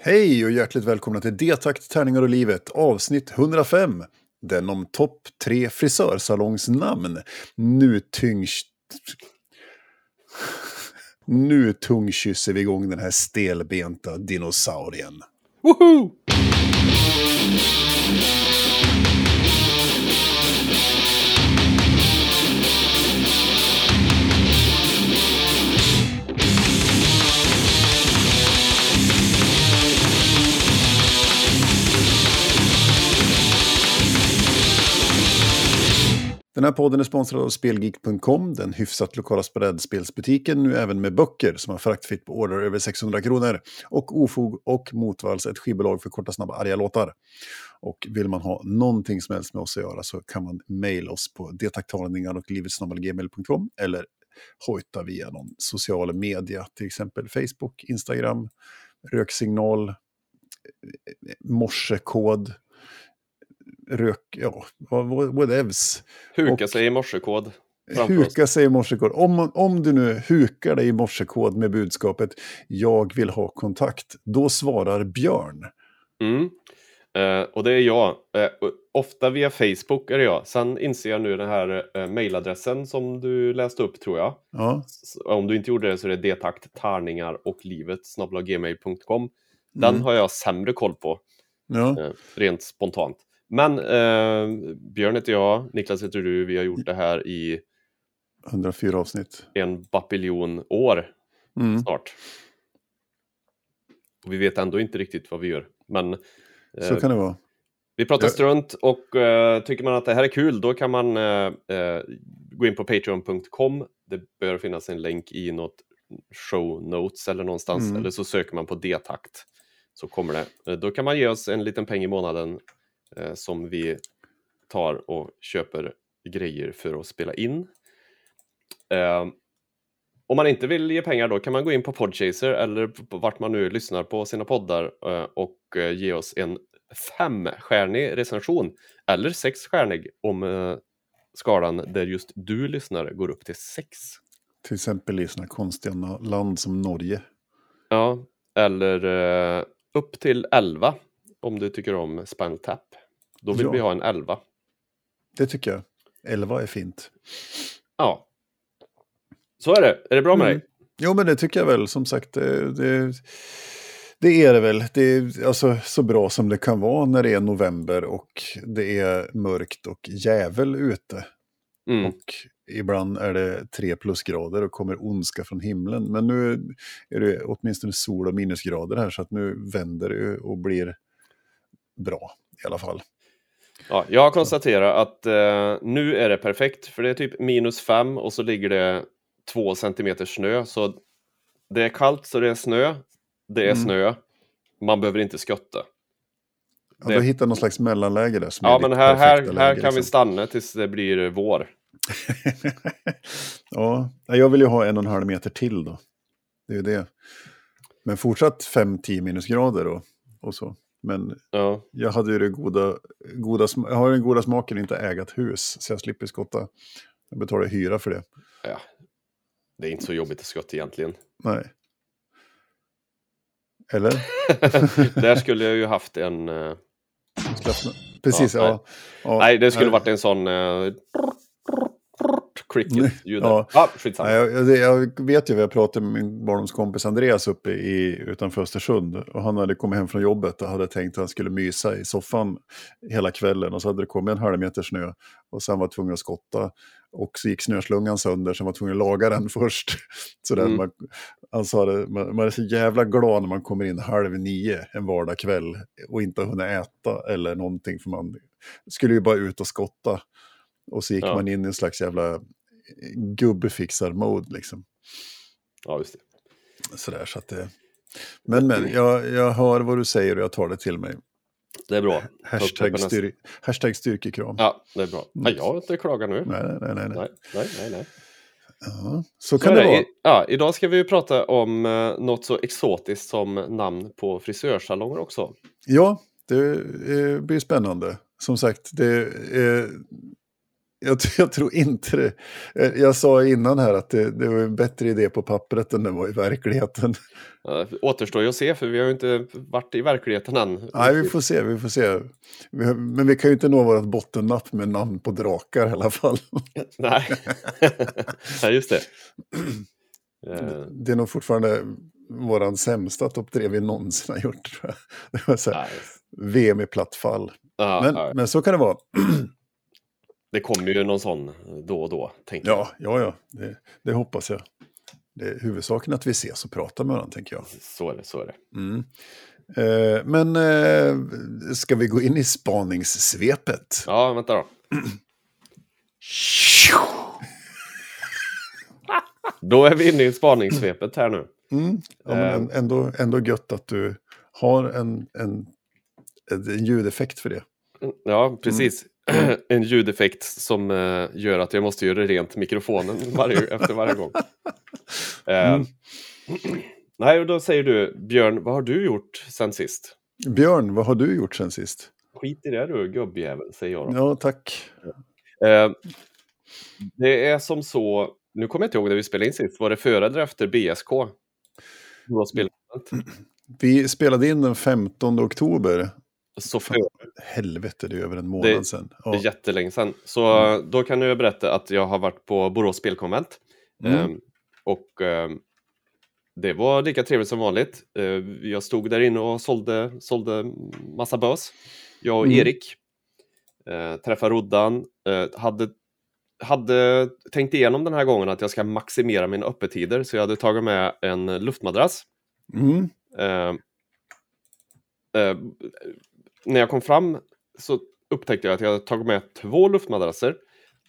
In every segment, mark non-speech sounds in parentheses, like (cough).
Hej och hjärtligt välkomna till D-takt, tärningar och livet, avsnitt 105. Den om topp tre frisörsalongs Nu tyngs... Nu tungkysser vi igång den här stelbenta dinosaurien. Woho! Den här podden är sponsrad av Spelgeek.com, den hyfsat lokala spreadspelsbutiken, nu även med böcker som har fraktfritt på order över 600 kronor. Och Ofog och Motvalls, ett skivbolag för korta, snabba, arga låtar. Och vill man ha någonting som helst med oss att göra så kan man mejla oss på detaktalningar och livetsnabbalgmail.com eller hojta via någon social media, till exempel Facebook, Instagram, röksignal, eh, eh, morsekod, rök, ja, whatevs. Huka och, sig i morsekod. Huka sig i morsekod. Om, om du nu hukar dig i morsekod med budskapet jag vill ha kontakt, då svarar Björn. Mm. Uh, och det är jag. Uh, ofta via Facebook är det jag. Sen inser jag nu den här uh, mejladressen som du läste upp tror jag. Ja. om du inte gjorde det så är det detakt, tärningar och livet gmail.com. Den mm. har jag sämre koll på. Ja. rent spontant. Men eh, Björn heter jag, Niklas heter du, vi har gjort det här i 104 avsnitt. En bapiljon år mm. snart. Och vi vet ändå inte riktigt vad vi gör. Men eh, så kan det vara. Vi pratar strunt och eh, tycker man att det här är kul då kan man eh, eh, gå in på patreon.com. Det bör finnas en länk i något show notes eller någonstans mm. eller så söker man på D-takt så kommer det. Eh, då kan man ge oss en liten peng i månaden eh, som vi tar och köper grejer för att spela in. Eh, om man inte vill ge pengar då kan man gå in på Podchaser eller vart man nu lyssnar på sina poddar eh, och eh, ge oss en femstjärnig recension eller sexstjärnig om eh, skalan där just du lyssnar går upp till sex. Till exempel i sådana konstiga land som Norge. Ja, eller eh, upp till 11 om du tycker om Spinal Tap. Då vill ja. vi ha en 11. Det tycker jag. 11 är fint. Ja. Så är det. Är det bra med mm. dig? Jo, men det tycker jag väl. Som sagt, det, det, det, är det väl. Det är alltså så bra som det kan vara när det är november och det är mörkt och jävel ute. Mm. Och ibland är det tre plusgrader och kommer ondska från himlen. Men nu är det åtminstone sol och minusgrader här så att nu vänder det och blir bra i alla fall. Ja, jag har konstaterat att eh, nu är det perfekt, för det är typ minus fem och så ligger det två centimeter snö. Så det är kallt så det är snö, det är mm. snö, man behöver inte skotta. Ja, du har hittat någon slags mellanläge där. ja, men här, här, här kan liksom. vi stanna tills det blir vår. (laughs) ja, jag vill ju ha en och en halv meter till då. Det är ju det. Men fortsatt 5-10 minusgrader och, och så. Men ja. jag hade ju det goda, goda, jag har den goda smaken inte ägat hus, så jag slipper skotta. Jag betalar hyra för det. Ja. Det är inte så jobbigt att skotta egentligen. Nej. Eller? (laughs) Där skulle jag ju haft en... Uh... Precis, ja. ja. ja. Nej, det skulle nej. varit en sån... Uh cricket-ljudet. Ja. Ah, skitsamma. Jag, jag vet ju, har pratat med min barndomskompis Andreas uppe i, utanför Östersund. Och han hade kommit hem från jobbet och hade tänkt att han skulle mysa i soffan hela kvällen. Och så hade det kommit en halv meter snö. Och sen var tvungen att skotta. Och så gick snöslungan sönder så han var tvungen att laga den (laughs) först. Så där, mm. man, han sa det, man, man, är så jävla glad när man kommer in halv nio en vardagkväll och inte har hunnit äta eller någonting. För man skulle ju bara ut och skotta. Och så gick ja. man in i en slags jävla gubbfixar-mode liksom. Ja, just det. Sådär, så att det... Men, men, jag, jag hör vad du säger och jag tar det till mig. Det är bra. Hashtag, styr, hashtag styrkekram. Ja, det är bra. Nej, jag har inte klagat nu. Nej, nej, nej. nej. nej, nej, nej. Ja, så kan så det, det vara. Ja, idag ska vi prata om eh, något så exotiskt som namn på frisörsalonger också. Ja, det eh, blir spännande. Som sagt, det är Jag, jag, tror inte det. Eh, jag sa innan här att det, det var en bättre idé på pappret än det var i verkligheten. Ja, återstår ju att se, för vi har ju inte varit i verkligen än. Nej, vi får se. Vi får se. Men vi kan ju inte nå vårt bottennapp med namn på drakar i alla fall. (laughs) Nej, (laughs) ja, just (clears throat) det. Det är nog fortfarande vår sämsta topp tre vi någonsin har gjort. Tror jag. (laughs) Det var så här, VM i platt fall. Ja, men, men så kan det vara. (clears throat) Det kommer ju någon sån då och då. Tänker ja, jag. ja, ja, det, det hoppas jag. Det är huvudsaken att vi ses och pratar med varandra, tänker jag. Så är det, så är det. Mm. Eh, men eh, ska vi gå in i spaningssvepet? Ja, vänta då. (sniffs) då är vi inne i spaningssvepet här nu. Mm. Ja, men eh. ändå, ändå gött att du har en, en, en ljudeffekt för det. Ja, precis. Mm. (clears throat) en ljudeffekt som uh, gör att jag måste göra rent mikrofonen varje, (laughs) efter varje gång. Uh, mm. (clears throat) Nej, och då säger du, Björn, vad har du gjort sen sist? Björn, vad har du gjort sen sist? Skit i det du, gubbjävel, säger jag då. Ja, tack. Uh, det är som så, nu kommer jag inte ihåg när vi spelade in sist, var det före eller efter BSK? Vi spelade in den 15 oktober så för... Helvete, det är över en månad det, sedan. Ja. Det är jättelänge sedan. Så mm. då kan jag berätta att jag har varit på Borås spelkonvent. Mm. Um, och um, det var lika trevligt som vanligt. Uh, jag stod där inne och sålde, sålde massa bös. Jag och mm. Erik. Uh, träffade Roddan. Uh, hade, hade tänkt igenom den här gången att jag ska maximera mina öppettider. Så jag hade tagit med en luftmadrass. Mm när jag kom fram så upptäckte jag att jag tagit med två luftmadrasser.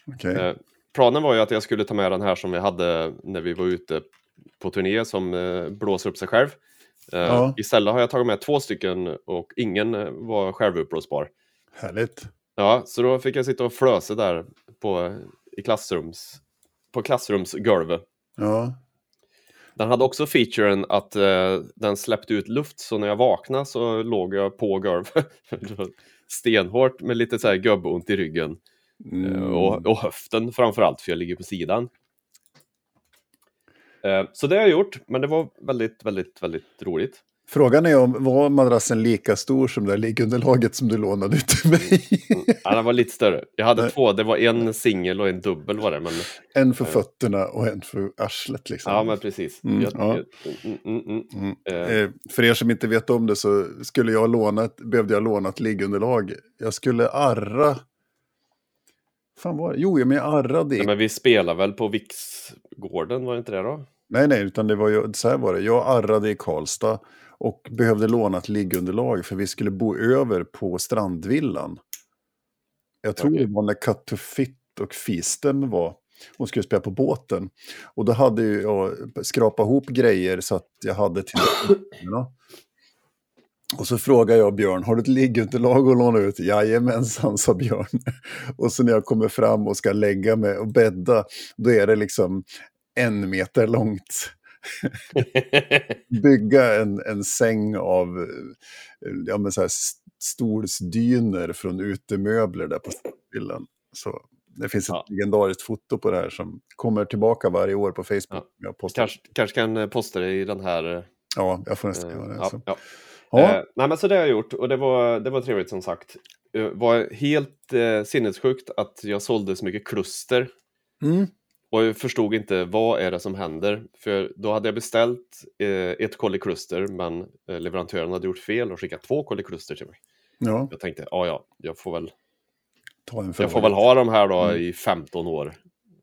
Okay. Eh, planen var ju att jag skulle ta med den här som vi hade när vi var ute på turné som eh, blåser upp sig själv. Eh, ja. Istället har jag tagit med två stycken och ingen var självuppblåsbar. Härligt. Ja, så då fick jag sitta och flösa där på, i klassrums, på klassrumsgolvet. Ja. Den hade också featuren att uh, den släppte ut luft så när jag vaknade så låg jag på golvet (laughs) stenhårt med lite så här gubbont i ryggen. Mm. Och, och höften framförallt för jag ligger på sidan. Uh, så det har jag gjort, men det var väldigt, väldigt, väldigt roligt. Frågan är om var madrassen lika stor som det liggunderlaget som du lånade ut till mig? Mm. ja, den var lite större. Jag hade Nej. två, det var en singel och en dubbel var det. Men, en för fötterna och en för arslet liksom. Ja, men precis. Mm, jag, ja. jag, mm, mm, mm. äh. För er som inte vet om det så skulle jag låna ett, behövde jag låna ett liggunderlag. Jag skulle arra fan var det? Jo, men jag arrade. Ja, men vi spelar väl på Viksgården, var det inte det då? Nej, nej, utan det var ju, så här var det. Jag arrade i Karlstad och behövde låna ett liggunderlag för vi skulle bo över på Strandvillan. Jag tror okay. det var när Cut to Fit och Fisten var och skulle spela på båten. Och då hade jag skrapat ihop grejer så att jag hade till (coughs) Och så frågade jag Björn, har du ett liggunderlag att låna ut? Jajamensan, (laughs) sa Björn. Och så när jag kommer fram och ska lägga mig och bädda, då är det liksom en meter långt. (laughs) bygga en, en säng av ja, men så här, stolsdyner från utemöbler där på villan. Så det finns ett ja. legendariskt foto på det här som kommer tillbaka varje år på Facebook. Ja. Jag kanske, kanske kan eh, posta det i den här. Eh, ja, jag får nästan göra det. Ja, ja. Ja. Eh, nej, men så det har jag gjort och det var, det var trevligt som sagt. Det var helt eh, sinnessjukt att jag sålde så mycket kluster. Mm. Och jag förstod inte vad är det som händer. För då hade jag beställt eh, ett kollikluster men eh, leverantören hade gjort fel och skickat två kollikluster till mig. Ja. Jag tänkte, ja ja, jag får väl jag får väl ha de här då mm. i 15 år.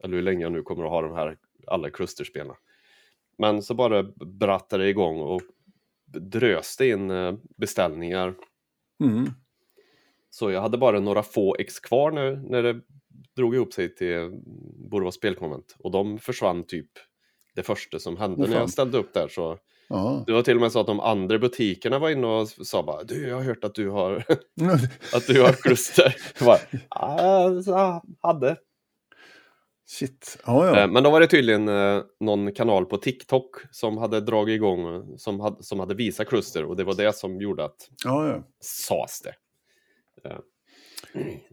Eller hur länge jag nu kommer att ha de här alla klusterspelen. Men så bara brattade det igång och dröste in eh, beställningar. Mm. Så jag hade bara några få ex kvar nu när det drog ihop sig till Borås spelkonvent och de försvann typ det första som hände oh, när jag ställde upp där. Så Aha. Det var till och med så att de andra butikerna var inne och sa bara du, jag har hört att du har (laughs) att du har kluster. Jag bara, ah, hade. Shit, ja, ja. Eh, men då var det tydligen eh, någon kanal på TikTok som hade dragit igång, som hade, som hade visat kluster och det var det som gjorde att ja, ja. sas det.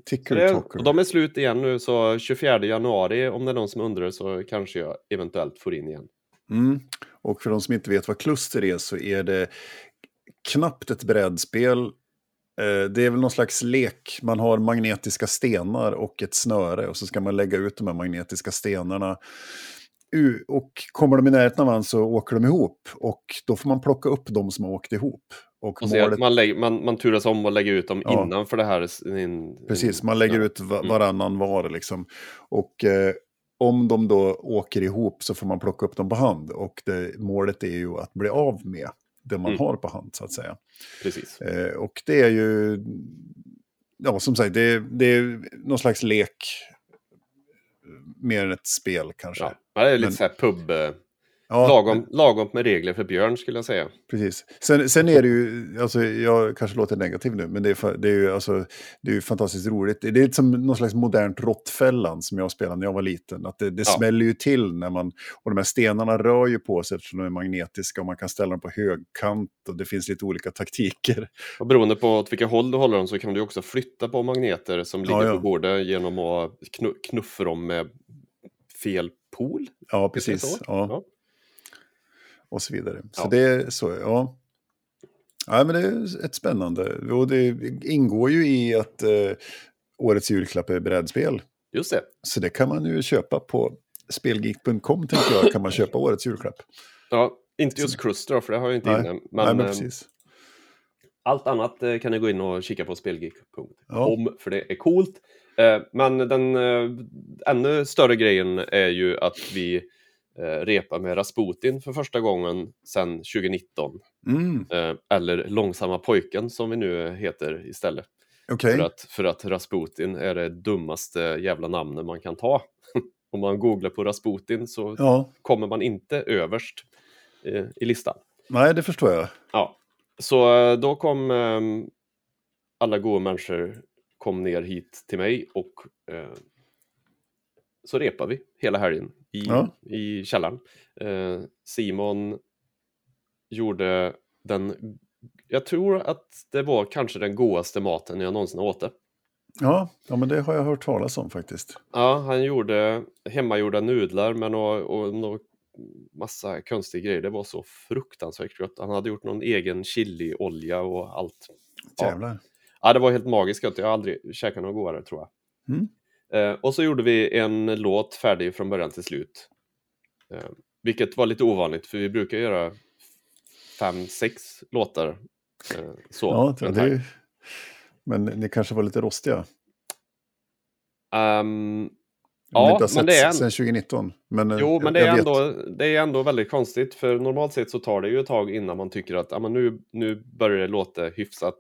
Ticker Det, Talker. och de är slut igen nu, så 24 januari, om det är någon som undrar, så kanske jag eventuellt får in igen. Mm. Och för de som inte vet vad kluster är så är det knappt ett brädspel. Eh, Det är väl någon slags lek. Man har magnetiska stenar och ett snöre och så ska man lägga ut de här magnetiska stenarna. Och kommer de i närheten av varandra så åker de ihop och då får man plocka upp de som har åkt ihop. Och Och målet, man, lägger, man, man turas om och lägger ut dem Ja. innanför det här. Precis, man lägger ja. ut Mm. varannan var liksom. Och eh, om de då åker ihop så får man plocka upp dem på hand. Och det, målet är ju att bli av med det man Mm. har på hand så att säga. Precis. Eh, och det är ju, ja som sagt, det, är- det är någon slags lek. Mer än ett spel kanske. Ja, det är lite Men- så här pub... Ja, lagom, lagom med regler för Björn skulle jag säga. Precis. Sen, sen är det ju, alltså, jag kanske låter negativ nu, men det är, det är ju alltså, det är ju fantastiskt roligt. Det är lite som någon slags modernt råttfällan som jag spelade när jag var liten. Att det, det Ja. smäller ju till när man, och de här stenarna rör ju på sig eftersom de är magnetiska och man kan ställa dem på högkant och det finns lite olika taktiker. Och beroende på åt vilka håll du håller dem så kan du också flytta på magneter som ligger Ja, ja. på bordet genom att knu- knuffa dem med fel pol. Ja, precis. Ja. Ja. Och så vidare. Så Ja. det är så, ja. Ja, men det är ett spännande. Och det ingår ju i att eh, årets julklapp är brädspel. Just det. Så det kan man ju köpa på spelgeek.com tänker jag, kan man köpa årets julklapp. Ja, inte just Cluster då, för det har jag inte Nej. inne. Men, Nej, men eh, precis. allt annat eh, kan ni gå in och kika på spelgeek.com Ja. för det är coolt. Eh, Men den ännu större grejen är ju att vi eh, repar med Rasputin för första gången sedan 2019. Mm, Eh, Eller Långsamma pojken som vi nu heter istället. Okej, För, att, för att Rasputin är det dummaste jävla namnet man kan ta. (laughs) Om man googlar på Rasputin så ja. kommer man inte överst eh, i listan. Nej, det förstår jag. Ja, så då kom ehm, alla goda människor kom ner hit till mig och eh, så repar vi hela helgen i, Ja. i källaren. Eh, Simon gjorde den, jag tror att det var kanske den godaste maten jag någonsin åt. Ja, ja, men det har jag hört talas om faktiskt. Ja, han gjorde hemmagjorda nudlar med nå och nå massa konstiga grejer. Det var så fruktansvärt gott. Han hade gjort någon egen chiliolja och allt. Ja. Jävlar. Ja, det var helt magiskt gott. Jag har aldrig käkat något godare tror jag. Mm. Eh, och så gjorde vi en låt färdig från början till slut. Eh, vilket var lite ovanligt för vi brukar göra fem, sex låtar. Eh, så. Ja, det. Men ni kanske var lite rostiga? Om Ja, inte har men sett det är sedan 2019. Men, Jo, men det är, ändå, det är ändå väldigt konstigt för normalt sett så tar det ju ett tag innan man tycker att men nu, nu börjar det låta hyfsat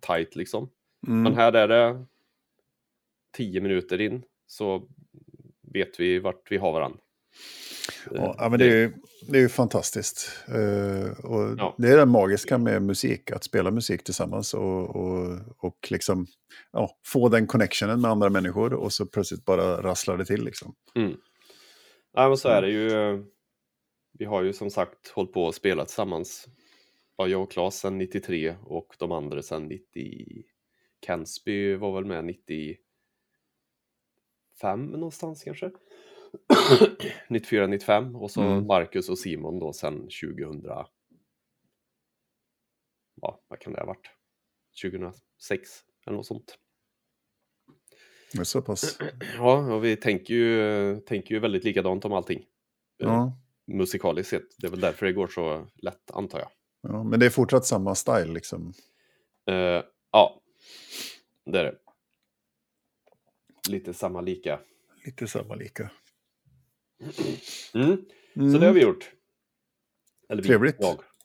tight liksom. Mm. Men här är det tio minuter in så vet vi vart vi har varandra. Ja, ja, men det är ju, det är ju fantastiskt. Eh, och Ja. Det är det magiska med musik, att spela musik tillsammans och, och, och liksom, ja, få den connectionen med andra människor och så plötsligt bara rasslar det till. Liksom. Mm. Ja, men så är det ju. Vi har ju som sagt hållit på och spelat tillsammans. Ja, jag och Claes sedan 93 och de andra sedan 90. Kensby var väl med 95 någonstans kanske. (clears throat) 94, 95 och så Mm. Marcus och Simon då sedan 2000. Ja, vad kan det ha varit? 2006 eller något sånt. Det är så pass. (clears throat) Ja, och vi tänker ju, tänker ju väldigt likadant om allting. Ja, Musikaliskt sett. Det är väl därför det går så lätt, antar jag. ja, men det är fortsatt samma style. Liksom. Eh, ja, det är det. Lite samma lika. Lite samma lika. Mm. Mm. Så det har vi gjort. Eller Trevligt.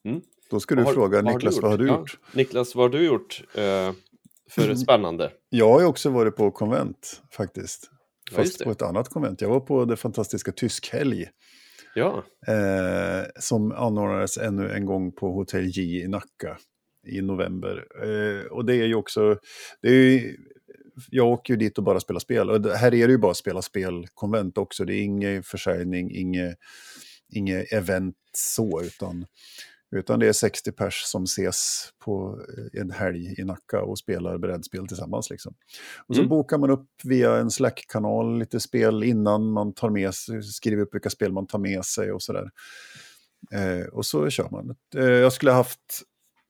Mm. Då ska du har- fråga vad Niklas, vad har du Ja, gjort? Niklas, vad har du gjort eh, för Mm. spännande? Jag har också varit på konvent faktiskt. Ja, Fast det. på ett annat konvent. Jag var på det fantastiska Tyskhelg. Ja, eh, som anordnades ännu en gång på Hotell J i Nacka i november. Eh, och det är ju också, det är ju, jag åker ju dit och bara spelar spel. Och det, här är det ju bara spela spelkonvent också. Det är ingen försäljning, inget, inget event så, utan Utan det är 60 pers som ses på eh, en helg i Nacka och spelar brädspel tillsammans. Liksom. Och så Mm. bokar man upp via en Slack-kanal lite spel innan man tar med sig, skriver upp vilka spel man tar med sig och sådär. Eh, och så kör man. Eh, jag skulle ha haft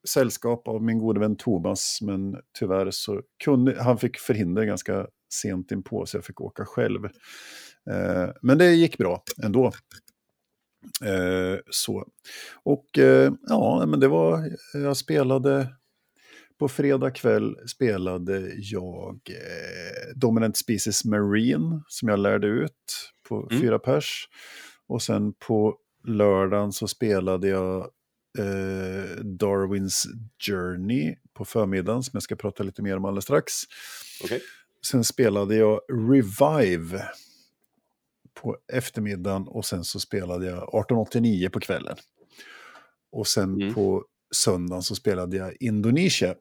sällskap av min gode vän Thomas, men tyvärr så kunde han fick förhinder ganska sent inpå så jag fick åka själv. Eh, men det gick bra ändå. Eh, så. Och eh, ja, men det var, jag spelade, på fredag kväll spelade jag eh, Dominant Species Marine som jag lärde ut på Mm. fyra pers. Och sen på lördagen så spelade jag eh, Darwins Journey på förmiddagen som jag ska prata lite mer om alldeles strax. Okej. Sen spelade jag Revive på eftermiddagen och sen så spelade jag 1889 på kvällen. Och sen Mm. på söndagen så spelade jag Indonesia.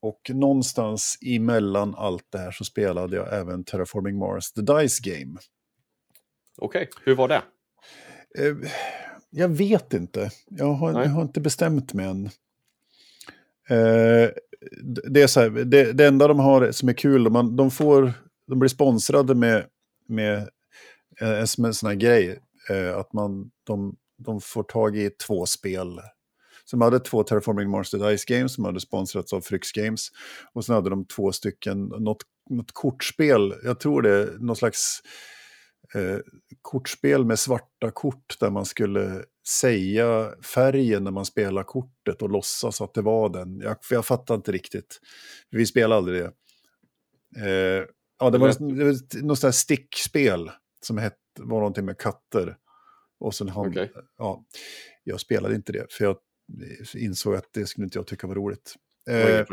Och någonstans emellan allt det här så spelade jag även Terraforming Mars The Dice Game. Okej, hur var det? Eh, jag vet inte. Jag har, jag har inte bestämt mig än. Eh, det, är så här, det, det enda de har som är kul, de, de, får, de blir sponsrade med, med eh, en sån här grej. Eh, att man, de, de får tag i två spel. Så de hade två Terraforming Mars Dice Games som hade sponsrats av Fryx Games. Och sen hade de två stycken, något, något kortspel, jag tror det är någon slags eh, kortspel med svarta kort där man skulle säga färgen när man spelar kortet och låtsas att det var den. Jag, jag fattar inte riktigt. Vi spelade aldrig det. Eh, ja, det var, det var något sånt stickspel som hette, var någonting med katter. Och sen han, Okej. ja, jag spelade inte det för jag insåg att det skulle inte jag tycka var roligt. Eh.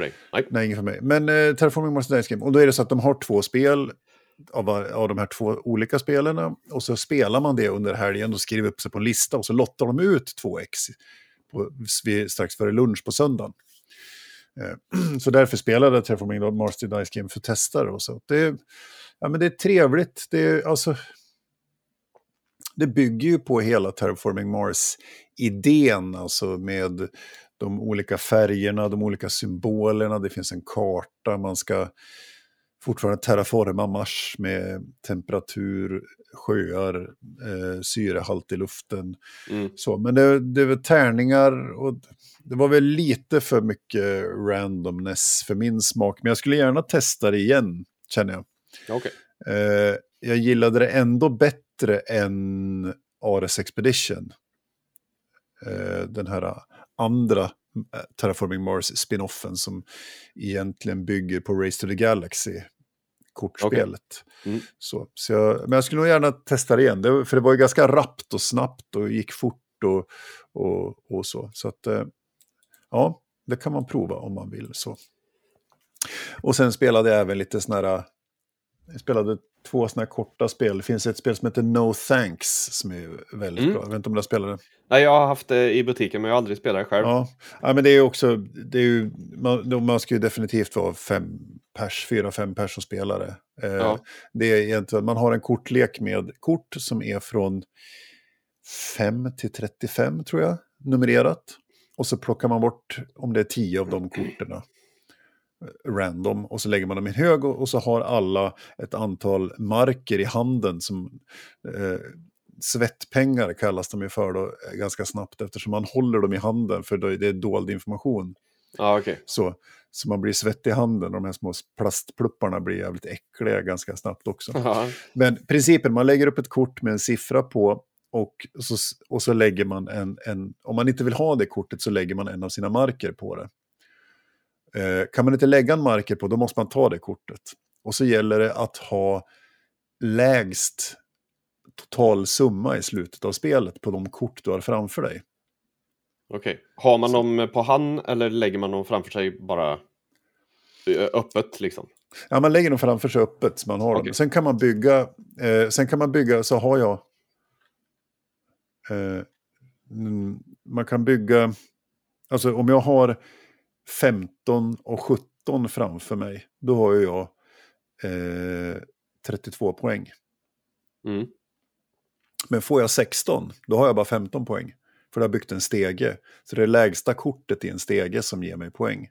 Nej, inget för mig. Men eh, Terraforming Mars Dice Game, och då är det så att de har två spel av, av de här två olika spelen. Och så spelar man det under helgen och skriver upp sig på en lista och så lottar de ut två ex på, strax före lunch på söndagen. Eh, (clears throat) så därför spelade jag Terraforming Mars Dice Game för testare och så. Det, är- ja, men det är trevligt. Det, är, alltså, det bygger ju på hela Terraforming Mars-idén, alltså med de olika färgerna, de olika symbolerna, det finns en karta, man ska fortfarande terraforma Mars med temperatur, sjöar, eh, syrehalt i luften. Mm. Så, men det, det var tärningar och det var väl lite för mycket randomness för min smak. Men jag skulle gärna testa det igen, känner jag. Okej. Eh, jag gillade det ändå bättre än Ares Expedition. Eh, den här andra eh, Terraforming Mars spinoffen som egentligen bygger på Race to the Galaxy kortspelet. Mm. Så, så jag, men jag skulle nog gärna testa det igen, det, för det var ju ganska rappt och snabbt och gick fort och, och, och så. Så att, eh, ja, det kan man prova om man vill. så. Och sen spelade jag även lite sådana här, jag spelade två sådana här korta spel. Det finns ett spel som heter No Thanks som är väldigt Mm. bra. Jag vet inte om du har spelat det. Nej, jag har haft det i butiken men jag har aldrig spelat det själv. Ja, ja men det är också, det är ju, man, man ska ju definitivt vara fem pers, fyra, fem pers som spelare. Eh, Ja. Det är egentligen, man har en kortlek med kort som är från 5 till 35 tror jag, numrerat. Och så plockar man bort, om det är 10 av de korten, eh, random, och så lägger man dem i en hög och, och så har alla ett antal marker i handen som eh, svettpengar kallas de ju för då, eh, ganska snabbt eftersom man håller dem i handen för då är det dold information. Ja, okej. Så, så man blir svettig i handen och de här små plastplupparna blir jävligt äckliga ganska snabbt också. Ja. Men principen, man lägger upp ett kort med en siffra på och så, och så lägger man en, en, om man inte vill ha det kortet så lägger man en av sina marker på det. Eh, kan man inte lägga en marker på, då måste man ta det kortet. Och så gäller det att ha lägst total summa i slutet av spelet på de kort du har framför dig. Okej. Har man dem på hand eller lägger man dem framför sig bara öppet liksom? Ja, man lägger dem framför sig öppet så man har dem. Okej. Sen kan man bygga, eh, sen kan man bygga, så har jag, eh, man kan bygga, alltså om jag har 15 och 17 framför mig, då har ju jag eh, 32 poäng. Mm. Men får jag 16, då har jag bara 15 poäng. För det har byggt en stege. Så det är lägsta kortet i en stege som ger mig poäng.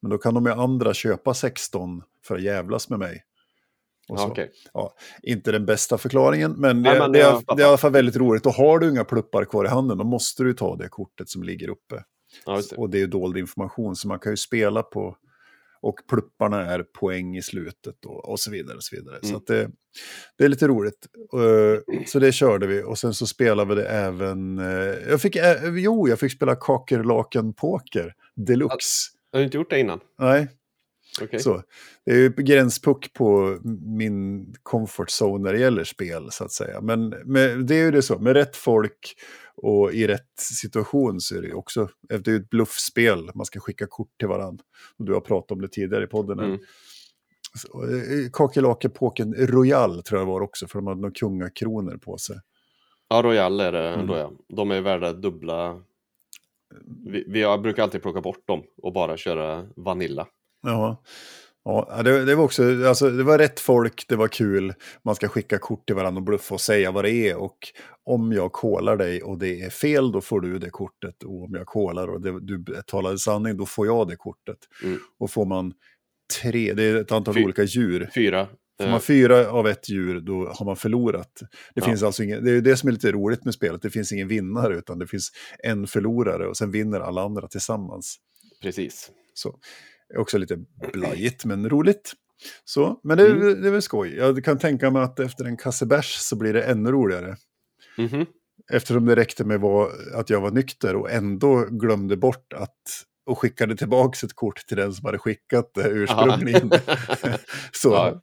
Men då kan de andra köpa 16 för att jävlas med mig. Ja, okay. ja, inte den bästa förklaringen, men, det, Nej, men det, är, det, är, i alla fall väldigt roligt. Och har du inga pluppar kvar i handen, då måste du ta det kortet som ligger uppe. Ja, det. Och det är dold information, så man kan ju spela på... Och plupparna är poäng i slutet och, och så vidare. Och så vidare. Mm. så det, det är lite roligt. Uh, så det körde vi. Och sen så spelade vi det även... Uh, jag fick, uh, jo, jag fick spela Kakerlaken Poker Deluxe. Har du inte gjort det innan? Nej, Okay. Så, det är ju gränspuck på min comfort zone när det gäller spel, så att säga. Men med, det är ju det så, med rätt folk och i rätt situation så är det ju också, det är ju ett bluffspel, man ska skicka kort till varandra. Och du har pratat om det tidigare i podden. Mm. Eh, Kakelake Påken Royal tror jag var också, för de hade några kungakronor på sig. Ja, Royal är det mm. ja. De är värda dubbla. Vi, vi brukar alltid plocka bort dem och bara köra Vanilla. Ja, ja det, det, var också, alltså, det var rätt folk, det var kul. Man ska skicka kort till varandra och bluffa och säga vad det är. Och om jag kolar dig och det är fel, då får du det kortet. Och om jag kolar och det, du talar sanning, då får jag det kortet. Mm. Och får man tre, det är ett antal Fy, olika djur. Fyra. Får man fyra av ett djur, då har man förlorat. Det, ja. finns alltså ingen, det är det som är lite roligt med spelet, det finns ingen vinnare, utan det finns en förlorare och sen vinner alla andra tillsammans. Precis. Så. Också lite blajigt men roligt. Så, men det, mm. det är väl skoj. Jag kan tänka mig att efter en kasse bärs så blir det ännu roligare. Mm -hmm. Eftersom det räckte med var, att jag var nykter och ändå glömde bort att och skickade tillbaka ett kort till den som hade skickat det ursprungligen. (laughs) (laughs) så, ja.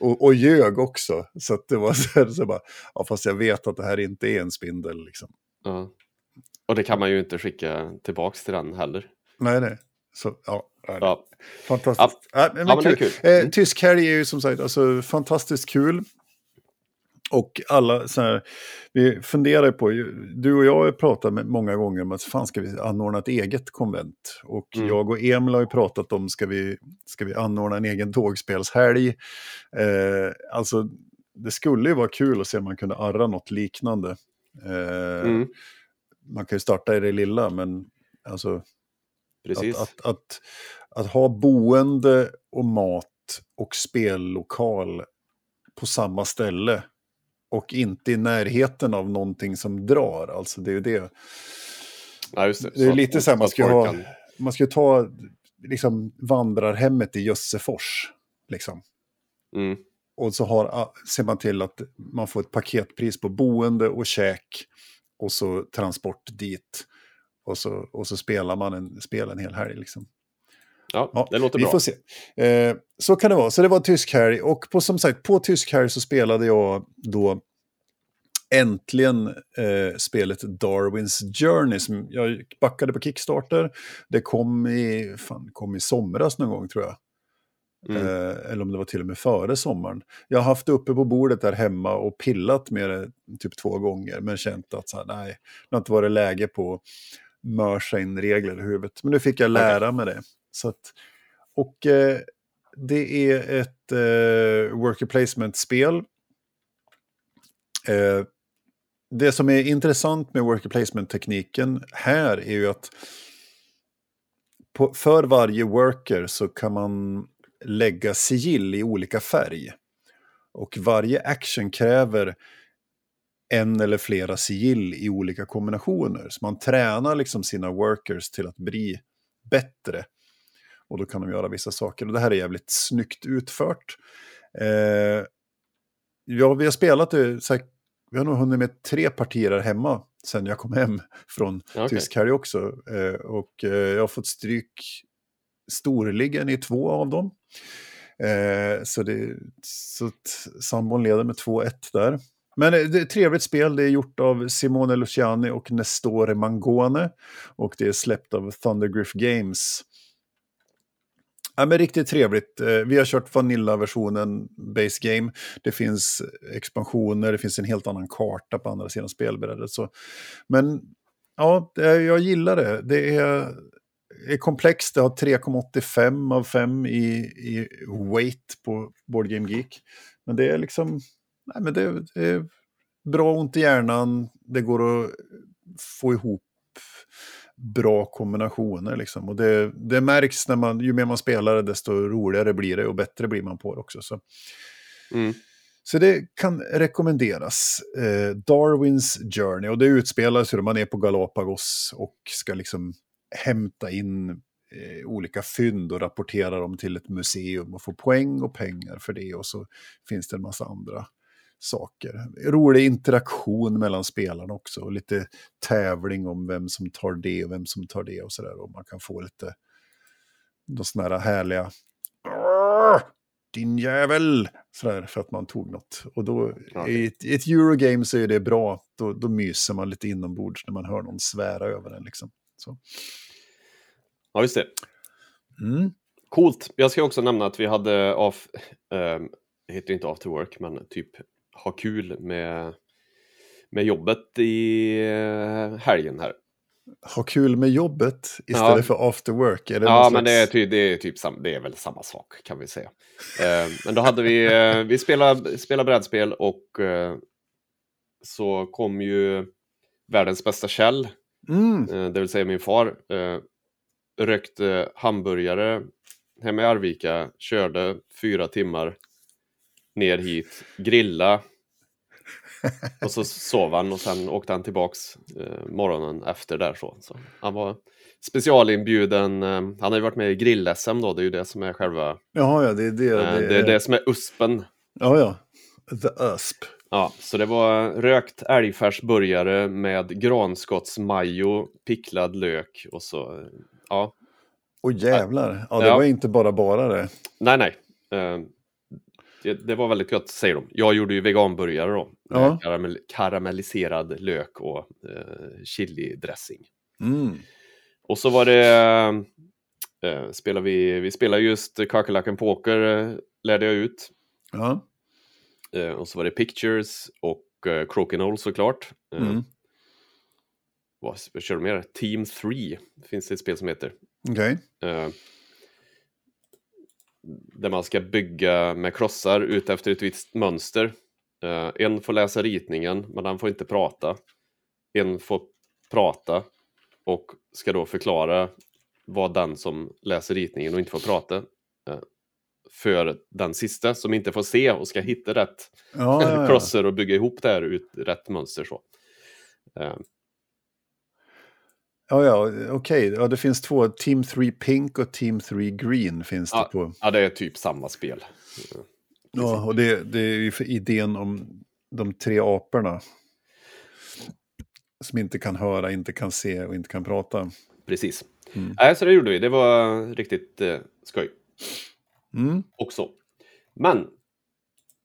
och, och ljög också. Så det var så, här, så bara, ja, fast jag vet att det här inte är en spindel. Liksom. Ja. Och det kan man ju inte skicka tillbaka till den heller. Nej, nej. Så, ja, ja. Fantastiskt. Ja. men, men kul. kul. Eh, tysk helg är ju som sagt alltså, fantastiskt kul. Och alla så här, vi funderar på, du och jag har pratat med många gånger om att fan ska vi anordna ett eget konvent. Och mm. jag och Emil har ju pratat om, ska vi, ska vi anordna en egen tågspelshelg? Eh, alltså, det skulle ju vara kul att se om man kunde arra något liknande. Eh, mm. Man kan ju starta i det lilla, men alltså, Precis. Att, att, att, att, ha boende och mat och spellokal på samma ställe och inte i närheten av någonting som drar. Alltså det är ju det. Ja, det. det. är så lite så här, man ska, ha, man ska ta liksom, vandrarhemmet i Jössefors. Liksom. Mm. Och så har, ser man till att man får ett paketpris på boende och käk och så transport dit. Och så, och så spelar man en, spel en hel helg. Liksom. Ja, ja, det låter vi bra. får se. Eh, så kan det vara. Så det var tysk helg. Och på, som sagt, på tysk helg så spelade jag då äntligen eh, spelet Darwins Journey som jag backade på Kickstarter. Det kom i, fan, kom i somras någon gång tror jag. Mm. Eh, eller om det var till och med före sommaren. Jag har haft det uppe på bordet där hemma och pillat med det typ två gånger. Men känt att så här, nej, det har inte varit läge på mörsa in regler i huvudet. Men nu fick jag lära mig det. Så att, och eh, det är ett eh, worker placement-spel. Eh, det som är intressant med worker placement-tekniken här är ju att på, för varje worker så kan man lägga sigill i olika färg. Och varje action kräver en eller flera sigill i olika kombinationer. Så man tränar liksom sina workers till att bli bättre. Och då kan de göra vissa saker. Och det här är jävligt snyggt utfört. Eh, ja, vi har spelat det, så här, vi har nog hunnit med tre partier här hemma sen jag kom hem från okay. tysk helg också. Eh, och eh, jag har fått stryk storligen i två av dem. Eh, så det, så sambon leder med 2-1 där. Men eh, det är ett trevligt spel. Det är gjort av Simone Luciani och Nestore Mangone. Och det är släppt av Thundergriff Games. Ja, men riktigt trevligt. Eh, vi har kört Vanilla-versionen Base Game. Det finns expansioner, det finns en helt annan karta på andra sidan spelbrädet. Så. Men ja, jag gillar det. Det är, är komplext, det har 3,85 av 5 i, i weight på Board Game Geek. Men det är liksom nej, men det, det, är bra ont i hjärnan, det går att få ihop bra kombinationer. Liksom. Och det, det märks när man, ju mer man spelar det, desto roligare blir det och bättre blir man på det också. Så. Mm. Så det kan rekommenderas. Eh, Darwins Journey. Och det sig då man är på Galapagos och ska liksom hämta in eh, olika fynd och rapportera dem till ett museum och få poäng och pengar för det. Och så finns det en massa andra saker. Rolig interaktion mellan spelarna också. Och lite tävling om vem som tar det och vem som tar det och sådär. Och man kan få lite sådana här härliga din jävel! Sådär, för att man tog något. Och då, Ja. i, ett, i ett Eurogame så är det bra. Då, då myser man lite inombords när man hör någon svära över den. Liksom. Så. Ja, just det. Mm. Coolt. Jag ska också nämna att vi hade av, det heter inte after work, men typ ha kul med, med jobbet i eh, helgen här. Ha kul med jobbet istället Ja. för after work. Är det Ja, någon men det är, slags- ty, det, är typ sam, det är väl samma sak kan vi säga. Eh, men då hade vi, eh, vi spelade, spelade brädspel och eh, så kom ju världens bästa Kjell, Mm. eh, det vill säga min far, eh, rökte hamburgare hemma i Arvika, körde fyra timmar ner hit, grilla (laughs) och så sov han och sen åkte han tillbaks eh, morgonen efter där. Så. Så han var specialinbjuden, eh, han har ju varit med i grill-SM då, det är ju det som är själva, Jaha, ja, det är det. eh, det är det som är USPen. Ja, ja. The USP. Ja, så det var rökt älgfärsburgare med granskottsmajo, picklad lök och så, eh, ja, Och jävlar. Ja, det Ja. var inte bara bara det. nej nej. Eh, det, det var väldigt gott säger de. Jag gjorde ju veganburgare då, Ja. karamell, karamelliserad lök och eh, chili-dressing. Mm. Och så var det, eh, spelar vi, vi spelar just Kakerlacken Poker, eh, lärde jag ut. Ja. Eh, och så var det Pictures och eh, Crokinole såklart. Eh, Mm. Vad vad kör de mer? Team 3 finns det ett spel som heter. Okej. Där man ska bygga med klossar ut efter ett visst mönster. Eh, en får läsa ritningen, men han får inte prata. En får prata och ska då förklara vad den som läser ritningen och inte får prata eh, för den sista som inte får se och ska hitta rätt Ja, ja, ja. (laughs) klossar och bygga ihop det här ut rätt mönster. Så. Eh, ja, ja okej. Ja, det finns två. Team 3 Pink och Team 3 Green finns det Ja. på. ja, det är typ samma spel. Ja, och det, det är ju för idén om de tre aporna. Som inte kan höra, inte kan se och inte kan prata. Precis. Mm. Nej, så det gjorde vi. Det var riktigt eh, skoj Mm. också. Men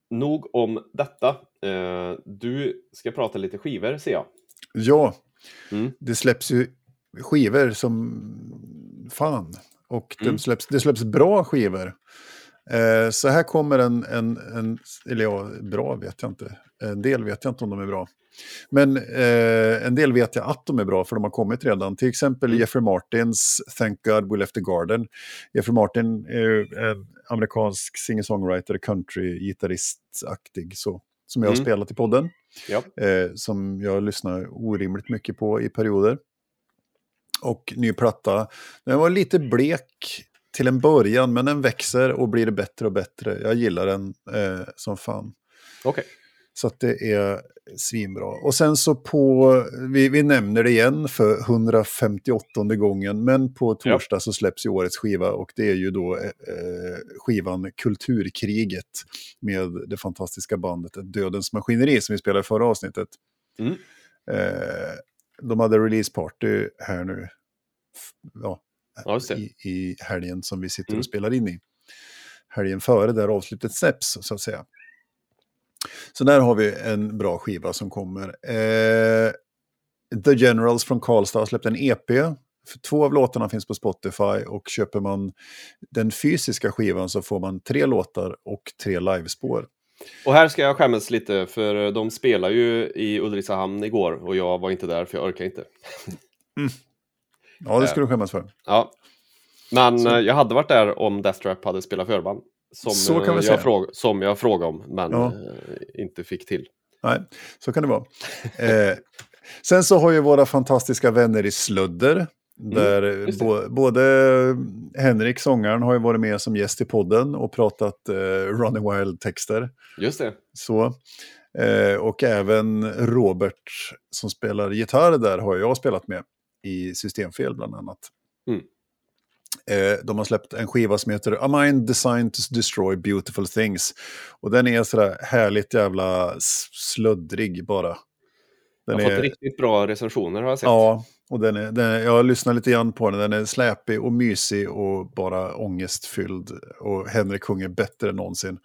nog om detta. Eh, du ska prata lite skivor ser jag. Ja, Mm. det släpps ju skivor som fan. Och Mm. det, släpps, det släpps bra skivor. Eh, så här kommer en, en, en, eller ja, bra vet jag inte. En del vet jag inte om de är bra. Men eh, en del vet jag att de är bra för de har kommit redan. Till exempel Mm. Jeffrey Martins Thank God We Left the Garden. Jeffrey Martin är en amerikansk singer-songwriter, country-gitarristaktig så. Som jag har Mm. spelat i podden Ja. eh, som jag lyssnar orimligt mycket på i perioder. Och ny platta. Den var lite blek till en början, men den växer och blir bättre och bättre. Jag gillar den eh, som fan. Okej. Så att det är svinbra. Och sen så på, vi, vi nämner det igen för 158 gången, men på torsdag så släpps ju årets skiva och det är ju då eh, skivan Kulturkriget med det fantastiska bandet Dödens Maskineri som vi spelade i förra avsnittet. Mm. Eh, de hade release party här nu, ja, i, i helgen som vi sitter Mm. och spelar in i. Helgen före där avslutet släpps, så att säga. Så där har vi en bra skiva som kommer. Eh, The Generals från Karlstad har släppt en EP. För Två av låtarna finns på Spotify och köper man den fysiska skivan så får man tre låtar och tre livespår. Och här ska jag skämmas lite för de spelar ju i Ulricehamn igår och jag var inte där för jag orkar inte. Ja, det ska du skämmas för. Ja. Men Så- eh, jag hade varit där om Death Trap hade spelat förband. Som, Så kan eh, vi jag, säga. fråga, som jag frågade om, men Ja. eh, inte fick till. Nej, så kan det vara. Eh, Sen så har ju våra fantastiska vänner i Sludder, Mm, där bo, både Henrik, sångaren, har ju varit med som gäst i podden och pratat eh, Running Wild-texter. Just det. Så. Eh, och även Robert som spelar gitarr där har jag spelat med i Systemfel bland annat. Mm. Eh, de har släppt en skiva som heter A Mind Designed to Destroy Beautiful Things. Och den är sådär härligt jävla sluddrig bara. Den Jag har fått riktigt bra recensioner har jag sett. Ja, och den är, den är, jag har lyssnat lite grann på den. Den är släpig och mysig och bara ångestfylld. Och Henrik sjunger bättre än någonsin.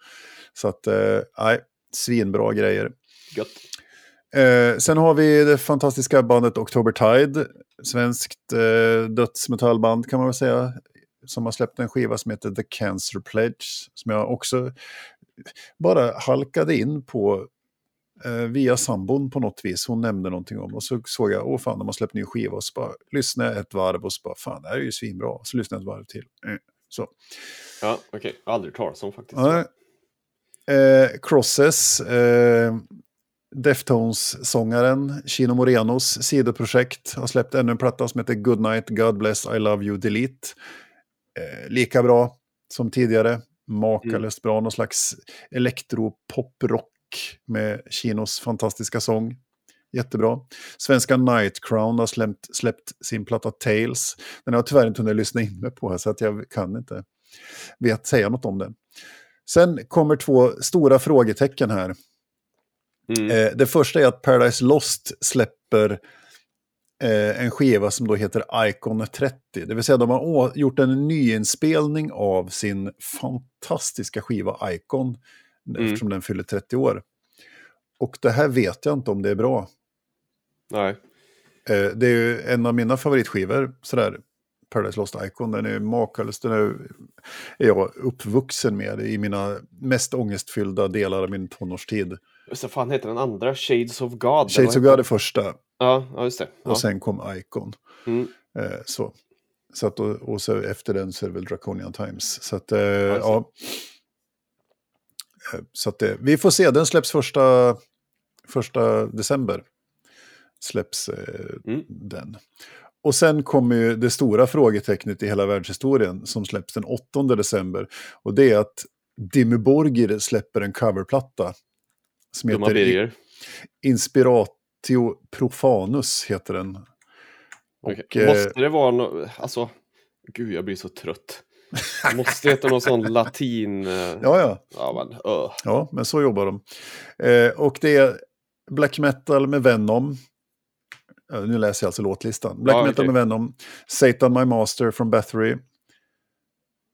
Så att, eh, nej, svinbra grejer. Gött. Eh, sen har vi det fantastiska bandet October Tide. Svenskt eh, dödsmetallband kan man väl säga. Som har släppt en skiva som heter The Cancer Pledge. Som jag också bara halkade in på eh, via sambon på något vis. Hon nämnde någonting om och så såg jag, åh fan, de har släppt ny skiva. Och så bara lyssnade jag ett varv och så bara, fan, det här är ju svinbra. Så lyssnade jag ett varv till. Eh, så. Ja, okej. Jag har aldrig talat om faktiskt. Ja, eh, Crosses, eh, Deftones-sångaren Chino Morenos sidoprojekt har släppt ännu en platta som heter Goodnight, God Bless, I Love You, Delete. Eh, lika bra som tidigare, makalöst bra, någon slags elektropop-rock med Chinos fantastiska sång. Jättebra. Svenska Nightcrown har släppt, släppt sin platta Tales. Den har jag tyvärr inte hunnit lyssna in mig på här, så att jag kan inte vet säga något om den. Sen kommer två stora frågetecken här. Mm. Eh, det första är att Paradise Lost släpper eh, en skiva som då heter Icon 30. Det vill säga de har gjort en nyinspelning av sin fantastiska skiva Icon. Mm. Eftersom den fyller 30 år. Och det här vet jag inte om det är bra. Nej. Eh, det är ju en av mina favoritskivor, sådär, Paradise Lost Icon. Den är makalös, den är, jag uppvuxen med i mina mest ångestfyllda delar av min tonårstid. Just det, fan heter den andra? Shades of God? Shades of God är första? Ja, ja, just det. Ja. och sen kom Icon. Mm. Eh, så. Så att, och, och så efter den så är det väl Draconian Times. Så att, eh, det. ja. Eh, Så det, vi får se, den släpps första, första december. Släpps eh, Mm. den. Och sen kommer ju det stora frågetecknet i hela världshistorien som släpps den 8 december. Och det är att Dimmy Borgir släpper en coverplatta. Som Dumma heter Birger. Inspiratio Profanus. heter den. Okej. Och, eh, Måste det vara något, alltså, gud jag blir så trött. Måste det heta någon sån latin... eh, Ja, ja. ja men, öh. Ja, men så jobbar de. Eh, och det är black metal med Venom. Eh, nu läser jag alltså låtlistan. Black Ja, metal okej. med Venom. Satan My Master från Bathory.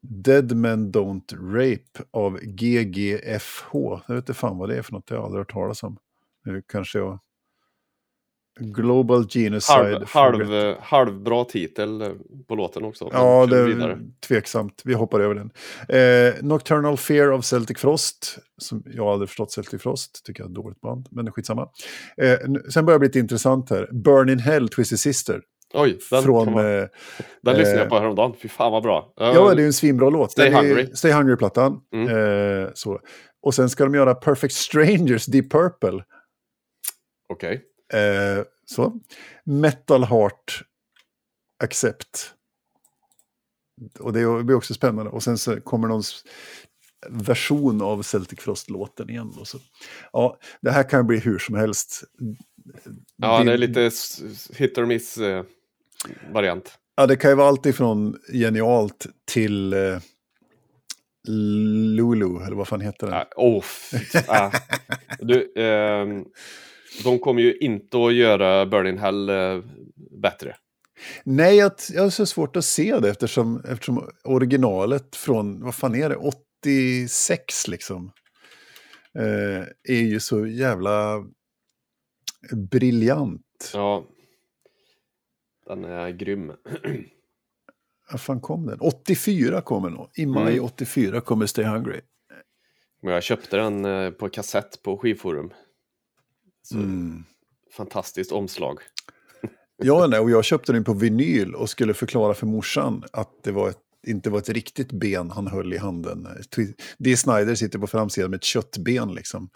Dead Men Don't Rape av GGFH. Jag vet inte fan vad det är för något. Jag har aldrig hört talas om. Nu kanske jag... Global Genocide. halv, halv, eh, halvbra titel eh, på låten också. Ja, det är tveksamt. Vi hoppar över den. Eh, Nocturnal Fear of Celtic Frost. Som jag aldrig förstått Celtic Frost. Tycker jag är ett dåligt band, men det är skitsamma. Eh, sen börjar det bli lite intressant här. Burn in Hell, Twisted Sister. Oj, den, från... man, Eh, den lyssnade eh, jag på häromdagen. Fy fan vad bra. Ja, det är ju en svinbra låt. Stay Den är- Hungry. Stay Hungry-plattan. Mm. Eh, så. Och sen ska de göra Perfect Strangers, Deep Purple. Okej. Eh, så. Metal Heart Accept. Och det blir också spännande. Och sen så kommer någon version av Celtic Frost-låten igen. Och så. Ja, det här kan bli hur som helst. Ja, Din- det är lite hit or miss eh, variant. Ja, det kan ju vara allt ifrån genialt till eh, Lulu, eller vad fan heter den? Ah, oh, (laughs) ah. du, ehm, de kommer ju inte att göra Burning Hell eh, bättre. Nej, jag, jag har så svårt att se det eftersom, eftersom originalet från, vad fan är det, 86 liksom. Eh, är ju så jävla briljant. Ja. Den är grym. Vad fan kom den? 84 kommer den. I maj Mm. 84 kommer Stay Hungry. Jag köpte den eh, på kassett på skivforum. Så, Mm. Fantastiskt omslag. (laughs) Ja, nej, och jag köpte den på vinyl och skulle förklara för morsan att det var ett inte var ett riktigt ben han höll i handen. Dee Snyder sitter på framsidan med ett köttben liksom.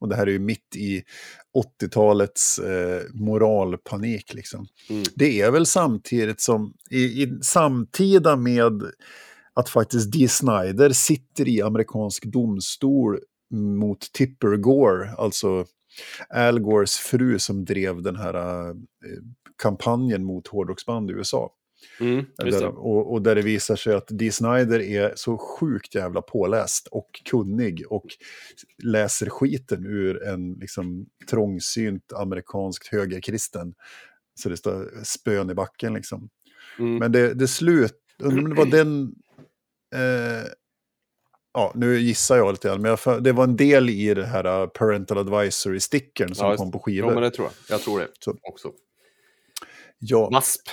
Och det här är ju mitt i 80-talets eh, moralpanik. Liksom. Mm. Det är väl samtidigt som, i, i, samtida med att faktiskt Dee Snyder sitter i amerikansk domstol mot Tipper Gore, alltså Al Gores fru som drev den här eh, kampanjen mot hårdrocksband i USA. Mm, där, och, och, där det visar sig att Dee Snyder är så sjukt jävla påläst och kunnig och läser skiten ur en liksom, trångsynt amerikansk högerkristen. Så det står spön i backen liksom. Mm. Men det, det slut, det var (clears throat) den... Eh, ja, nu gissar jag lite grann, men jag, det var en del i det här uh, Parental Advisory-stickern som ja, kom på skivor. Ja, men det tror jag. Jag tror det så. också. Ja. VASP.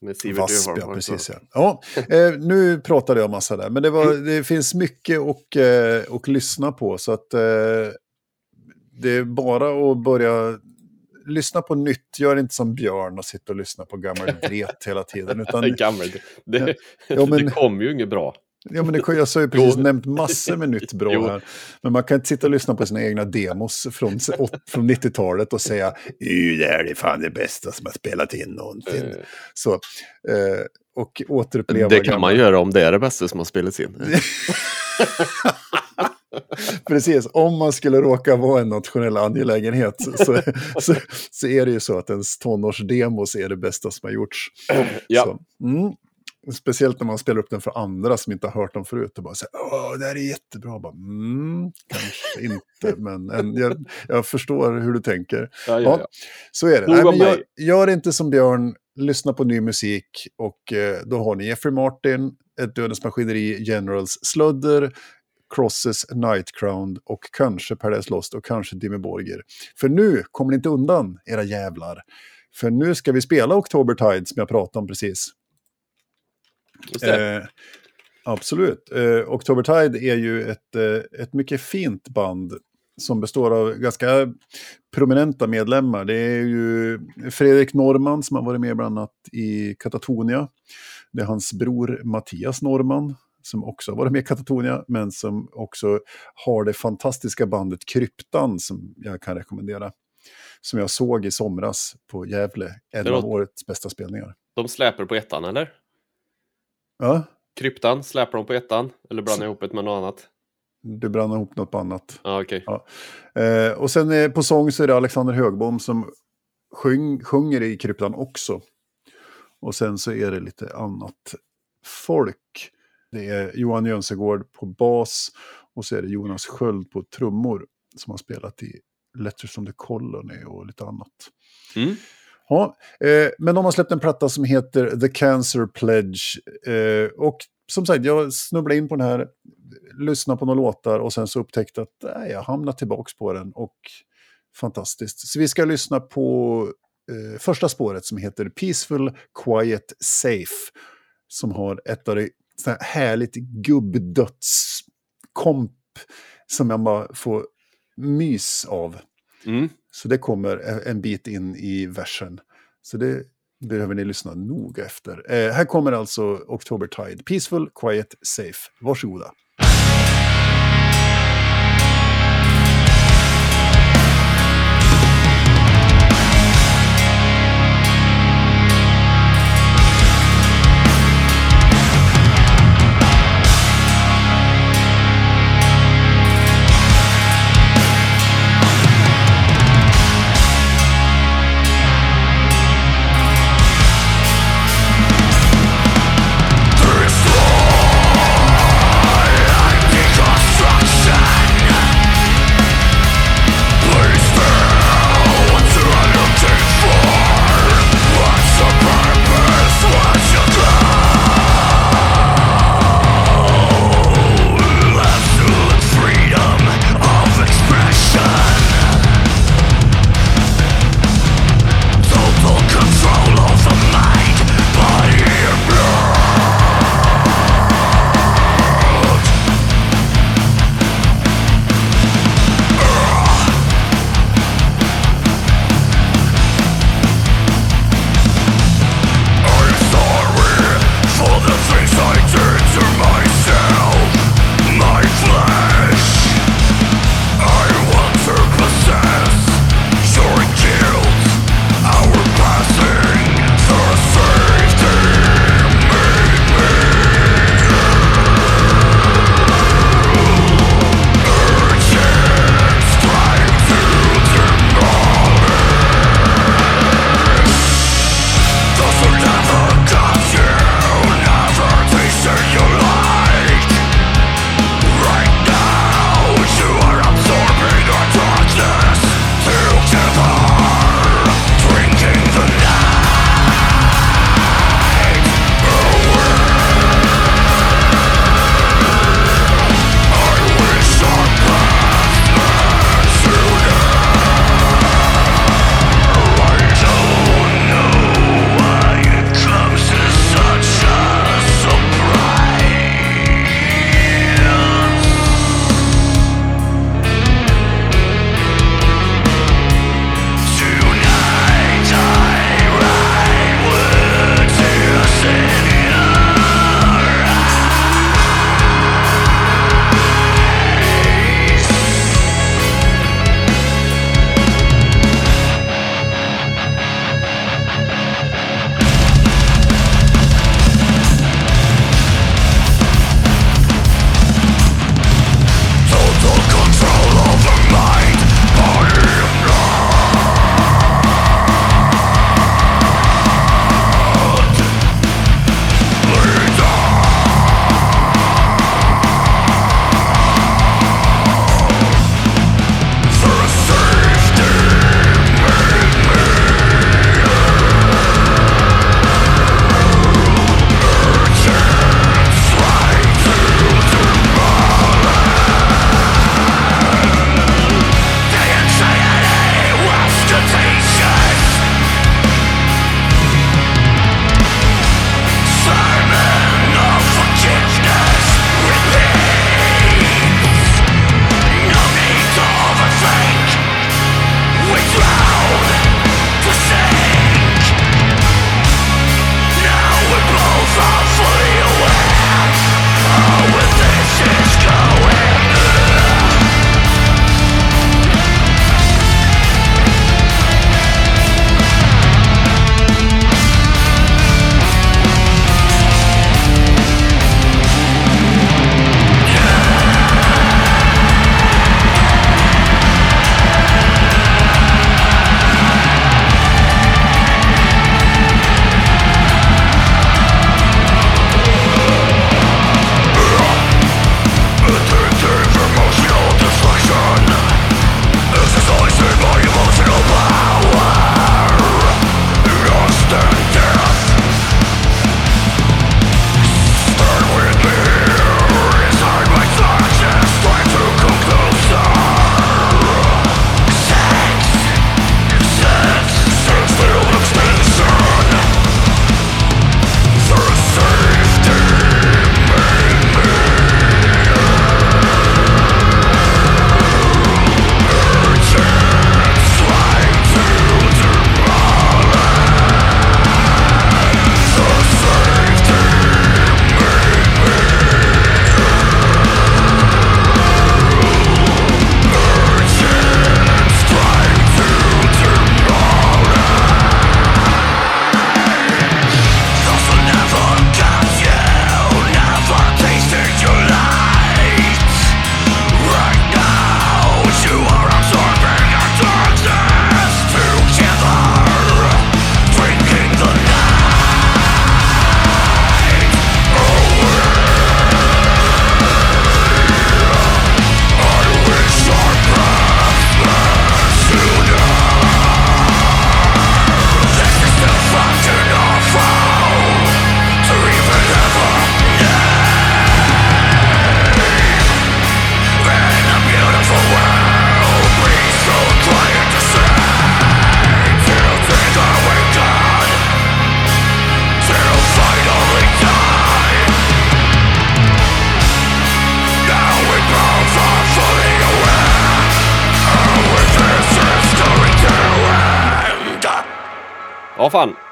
Med Sivert Wasp, ja, precis. Ja. ja eh, nu pratade jag massa där, men det, var, mm. det finns mycket att, eh, att lyssna på. Så att eh, det är bara att börja lyssna på nytt. Gör inte som Björn och sitta och lyssna på gammal (laughs) dret hela tiden. Utan, gammal, det, ja, men, det kom ju inget bra. Ja, men det, jag har ju precis nämnt massor med nytt bra här. Men man kan inte sitta och lyssna på sina egna demos från, från 90-talet och säga det här är fan det bästa som har spelat in någonsin. Mm. Så, eh, och återuppleva... Det kan gamla... man göra om det är det bästa som har spelats in. (laughs) Precis, om man skulle råka vara en nationell angelägenhet så, så, så, är det ju så att ens tonårsdemos är det bästa som har gjorts. Ja. Så, mm. Speciellt när man spelar upp den för andra som inte har hört dem förut och bara säger åh, det här är jättebra. Bara, mm, kanske inte, (laughs) men en, jag, jag, förstår hur du tänker. Ja, ja, ja. så är det. Nej, men gör, gör inte som Björn, lyssna på ny musik och eh, då har ni Jeffrey Martin, Ett Dödens Maskineri, Generals Sludder, Crosses, Nightcrown och kanske Paradise Lost och kanske Dimmy Borger. För nu kommer ni inte undan, era jävlar. För nu ska vi spela October Tide som jag pratade om precis. Eh, absolut. Eh, October Tide är ju ett, eh, ett mycket fint band som består av ganska prominenta medlemmar. Det är ju Fredrik Norman som har varit med bland annat i Katatonia. Det är hans bror Mattias Norman som också har varit med i Katatonia, men som också har det fantastiska bandet Kryptan som jag kan rekommendera. Som jag såg i somras på Gävle, en av årets bästa spelningar. De släpper på ettan, eller? Ja. Kryptan, släpar de på ettan? Eller blandar jag ihop det med något annat? Du blandar ihop något annat. Ah, okay. ja. Eh, och sen eh, på sång så är det Alexander Högbom som sjung, sjunger i Kryptan också. Och sen så är det lite annat folk. Det är Johan Jönsegård på bas och så är det Jonas Sköld på trummor som har spelat i Letters from the Colony och lite annat. Mm. Ja, eh, men de har släppt en platta som heter The Cancer Pledge. Eh, och som sagt, jag snubblade in på den här, lyssnade på några låtar och sen så upptäckte att äh, jag hamnade tillbaka på den. Och fantastiskt. Så vi ska lyssna på eh, första spåret som heter Peaceful, Quiet, Safe. Som har ett av de härligt gubbdödskomp som jag bara får mys av. Mm. Så det kommer e, en bit in i versen. Så det behöver ni lyssna noga efter. Eh, här kommer alltså October Tide. Peaceful, quiet, safe. Varsågoda.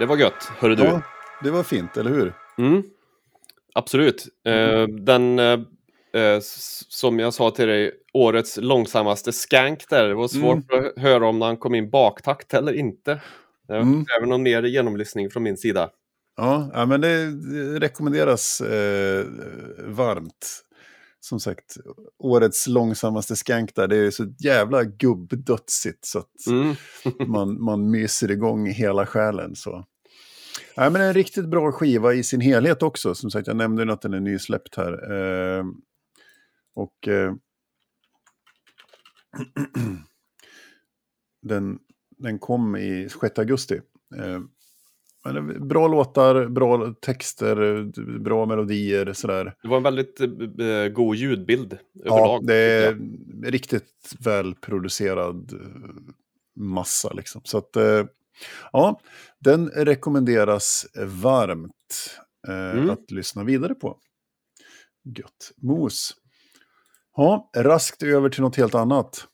Det var gött, hörru du. Ja, det var fint, eller hur? Mm. Absolut. Eh, den, eh, eh, som jag sa till dig, årets långsammaste skank där. Det var svårt att höra om han kom in baktakt eller inte. Eh, Mm. Även någon mer genomlyssning från min sida. Ja, ja men det, det rekommenderas eh, varmt. Som sagt, årets långsammaste skank där, det är så jävla gubbdödsigt så att Mm. man, man myser igång hela själen. Så. Ja, men en riktigt bra skiva i sin helhet också. Som sagt, jag nämnde att den är nysläppt här. Eh, och eh, (clears throat) den, den kom i 6 augusti. Eh, men bra låtar, bra texter, bra melodier sådär. Det var en väldigt eh, eh, god ljudbild Ja, överlag. det är riktigt välproducerad massa liksom. Så att, eh, ja, den rekommenderas varmt eh, Mm. att lyssna vidare på. Gött. Mos. Ja, raskt över till något helt annat.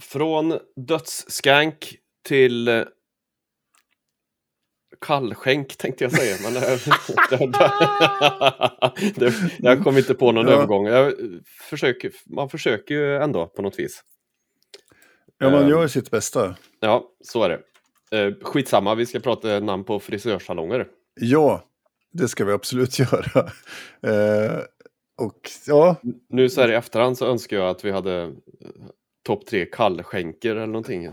Från dödsskank till eh, kallskänk tänkte jag säga. Men det, (laughs) det, det, jag kom inte på någon Ja. övergång. Försöker, man försöker ju ändå på något vis. Ja, man Ehm. gör sitt bästa. Ja, så är det. Eh, skitsamma, vi ska prata namn på frisörsalonger. Ja, det ska vi absolut (laughs) göra. Eh, och ja, Nu så här i efterhand så önskar jag att vi hade eh, topp tre kallskänker eller någonting. (laughs)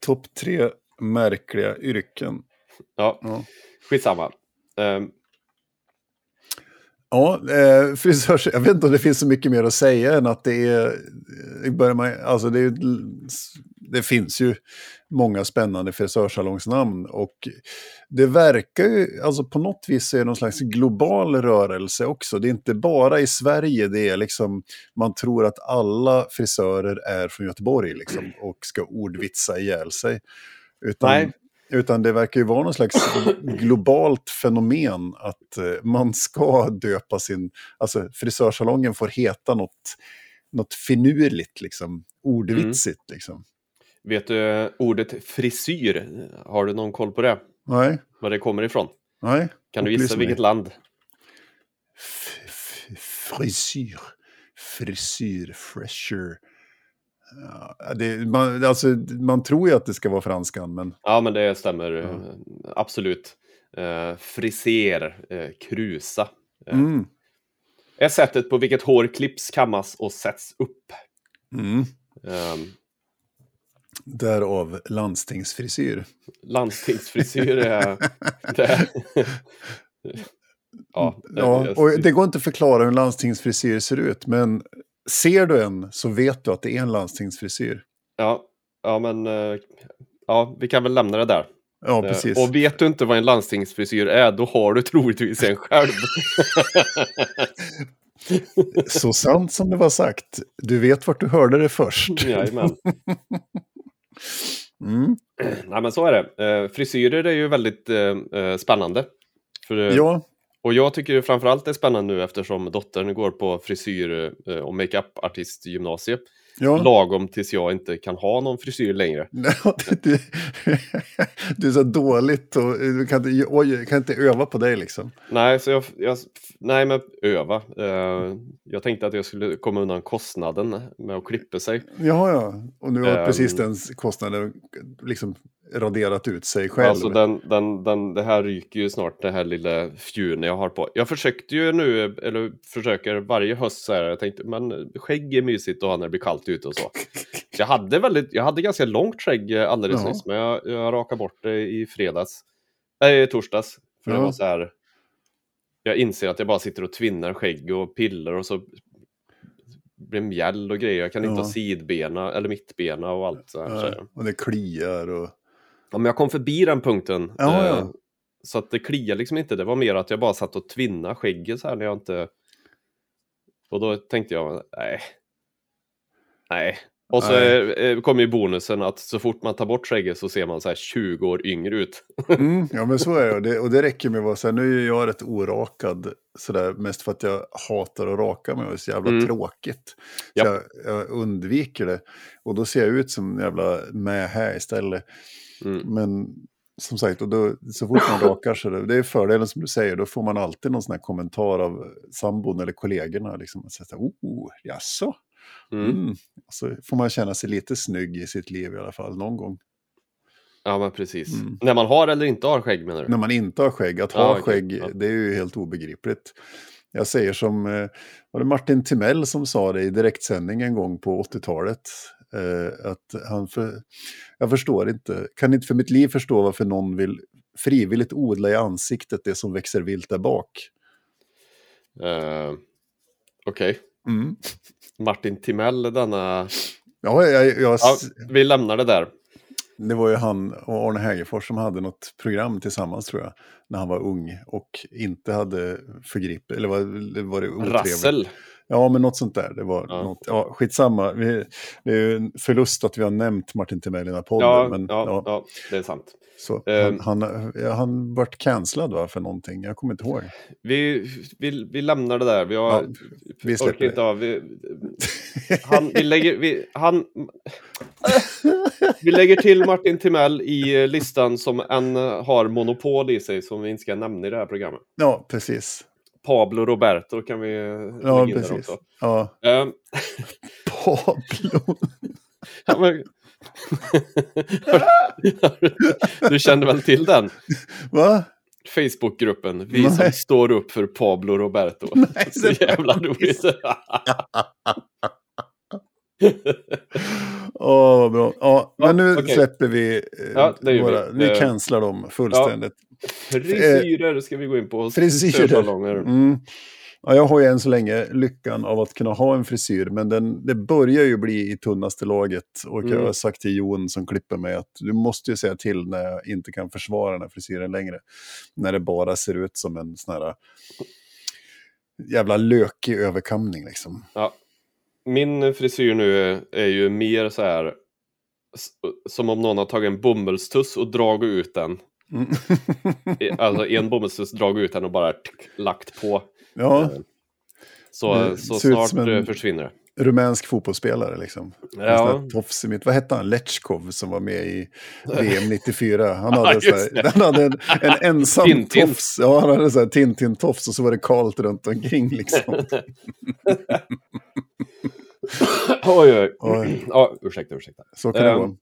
topp tre märkliga yrken. (laughs) ja, Ja. skitsamma. Ehm, Ja, eh, frisörs, jag vet inte om det finns så mycket mer att säga än att det är... det Börjar man, alltså det, är, det finns ju många spännande frisörsalongsnamn och det verkar ju, alltså på något vis är det någon slags global rörelse också. Det är inte bara i Sverige det är liksom, man tror att alla frisörer är från Göteborg liksom och ska ordvitsa ihjäl sig. Utan, Nej. utan det verkar ju vara någon slags globalt fenomen att eh, man ska döpa sin... Alltså frisörsalongen får heta något, något finurligt, liksom. Ordvitsigt, liksom. Vet du ordet frisyr? Har du någon koll på det? Nej, Var det kommer ifrån? nej. Kan du gissa vilket land? Frisyr. Frisyr, fresher. Ja, det, man, alltså, man tror ju att det ska vara franskan, men Ja, men det stämmer eh, absolut. Eh, friser, eh, krusa. Eh, mm, Är sättet på vilket hår klipps, kammas och sätts upp. mm. Ehm, därav landstingsfrisyr. landstingsfrisyr är... (laughs) det, ja, det- Ja, och det går inte att förklara hur en landstingsfrisyr ser ut, men ser du en så vet du att det är en landstingsfrisyr. ja, ja, men eh, ja, vi kan väl lämna det där. Ja, Eh, precis. Och vet du inte vad en landstingsfrisyr är, då har du troligtvis en själv. (laughs) Så sant som det var sagt. Du vet vart du hörde det först. (laughs) Jajamän. Mm. (clears throat) Nej, men så är det. Eh, frisyrer är ju väldigt eh, eh, spännande. För, Ja, Och jag tycker framförallt det är spännande nu eftersom dottern går på frisyr och makeup-artistgymnasiet. Ja. Lagom tills jag inte kan ha någon frisyr längre. (laughs) du, du är så dåligt och du kan inte, oj, kan inte öva på dig liksom. Nej, så jag, jag nej men öva. Eh, jag tänkte att jag skulle komma undan kostnaden med att klippa sig. Ja, ja. Och nu har Ehm. precis den kostnaden liksom raderat ut sig själv. Alltså den, den, den, det här ryker ju snart, det här lilla fjun jag har på. Jag försökte ju nu, eller försöker varje höst så här, jag tänkte, men skägg är mysigt att ha när det blir kallt ute och så. så (laughs) jag, hade väldigt, jag hade ganska långt skägg alldeles Ja. nyss, men jag, jag rakade bort det i fredags. Nej, i torsdags. För det Ja. var så här, jag inser att jag bara sitter och tvinnar skägg och pillar och så blir det mjäll och grejer. Jag kan inte Ja. ha sidbena eller mittbena och allt så här. Ja, och det kliar och... Ja, men jag kom förbi den punkten. Ja, eh, ja. Så att det kliar liksom inte. Det var mer att jag bara satt och tvinna skägget så här när jag inte... Och då tänkte jag, nej. Nej. Och så Nej. eh, kom ju bonusen att så fort man tar bort skägget så ser man så här 20 år yngre ut. (laughs) Mm, ja, men så är det. Och det. Och det räcker med att vara så här, nu är jag rätt orakad. Sådär, mest för att jag hatar att raka mig och det är så jävla Mm. tråkigt. Så jag, jag undviker det. Och då ser jag ut som en jävla mähä istället. Mm. Men som sagt, och då, så fort man rakar sig, det är fördelen som du säger, då får man alltid någon sån här kommentar av sambon eller kollegorna. Liksom, att säga, oh, jaså? Mm. Mm. Så får man känna sig lite snygg i sitt liv i alla fall, någon gång. Ja, men precis. Mm. När man har eller inte har skägg menar du? När man inte har skägg, att ha okej, skägg, ja. det är ju helt obegripligt. Jag säger som, eh, var det Martin Timell som sa det i direktsändning en gång på 80-talet? Eh, att han för, jag förstår inte, kan inte för mitt liv förstå varför någon vill frivilligt odla i ansiktet det som växer vilt där bak. Eh, Okej. Mm. Martin Timell, denna... Ja, jag, jag, Ja, vi lämnar det där. Det var ju han och Arne Hägerfors som hade något program tillsammans tror jag. När han var ung och inte hade förgripit, eller var, var det otrevligt? Rassel. Ja, men något sånt där. Det var Ja. något, ja, skitsamma. Vi, det är ju en förlust att vi har nämnt Martin Timell i den här podden. Ja, men, ja, ja, ja, det är sant. Så, Ehm. han, han, ja, han vart cancellad va, för någonting. Jag kommer inte ihåg. Vi, vi, vi lämnar det där. Vi, har, Ja, vi släpper inte av. Vi, han, vi, lägger, vi, han, vi lägger till Martin Timell i listan som en har monopol i sig som vi inte ska nämna i det här programmet. Ja, precis. Pablo Roberto kan vi Ja, precis. Ja, Ehm, (laughs) Pablo. ja, men- (laughs) du kände väl till den? Va? Facebookgruppen, vi som Nej. står upp för Pablo Roberto. (laughs) Nej, Så jävla roligt. Åh, vad bra. Ja, men nu okej. släpper vi. eh, Ja, våra, vi. Vi Eh, cancelar dem fullständigt. Frisyrer ska vi gå in på. Frisyrer. Mm. Ja, jag har ju än så länge lyckan av att kunna ha en frisyr, men den, det börjar ju bli i tunnaste laget. Och jag Mm. har sagt till Jon som klipper mig att du måste ju säga till när jag inte kan försvara den här frisyren längre. När det bara ser ut som en sån här jävla lökig överkamning liksom. Ja. Min frisyr nu är ju mer så här som om någon har tagit en bomullstuss och dragit ut den. Mm. I- Alltså en bomullstuss, dragit ut den och bara lagt på. ja, Så, Det så ut snart som en- eh, försvinner det. rumänsk fotbollsspelare liksom. Ja, Tofs i mitt, vad hette han? Lechkov som var med i VM 94. Han (laughs) Ja, hade, så just här, han hade en, en (laughs) ensam Tintin. tofs. Ja, han hade så Tintin-tofs och så var det kalt runt omkring liksom. (laughs) oj, oj. Oj. Ja, ursäkta, ursäkta. Så kan det Ehm, vara. Så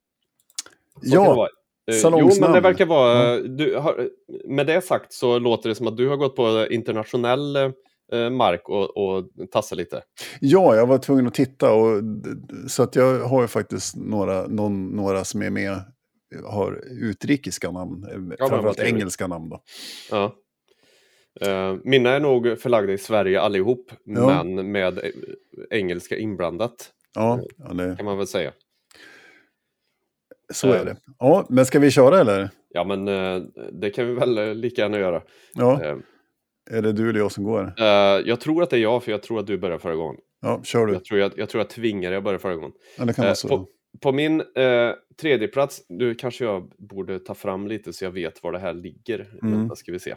Ja, Eh, Jo, salongsnamn. men det verkar vara... Du har, med det sagt så låter det som att du har gått på internationell eh, mark och, och tassat lite. ja, jag var tvungen att titta och så att jag har ju faktiskt några, någon, några som är med har utrikiska namn, eh, vad framförallt engelska namn då. Ja. Mina är nog förlagda i Sverige allihop, Ja. men med engelska inblandat Ja, ja det, kan man väl säga. Så är det. Ja, men ska vi köra eller? Ja, men eh, det kan vi väl eh, lika gärna göra. Ja, Eh, är det du eller jag som går? eh, jag tror att det är jag, för jag tror att du började förra gången. Ja, kör du. Jag tror jag, jag, tror jag tvingade dig att börja förra gången. Ja, det kan Eh, vara så. på, på min eh, tredje plats, nu kanske jag borde ta fram lite så jag vet var det här ligger. Mm. Vänta, ska vi se.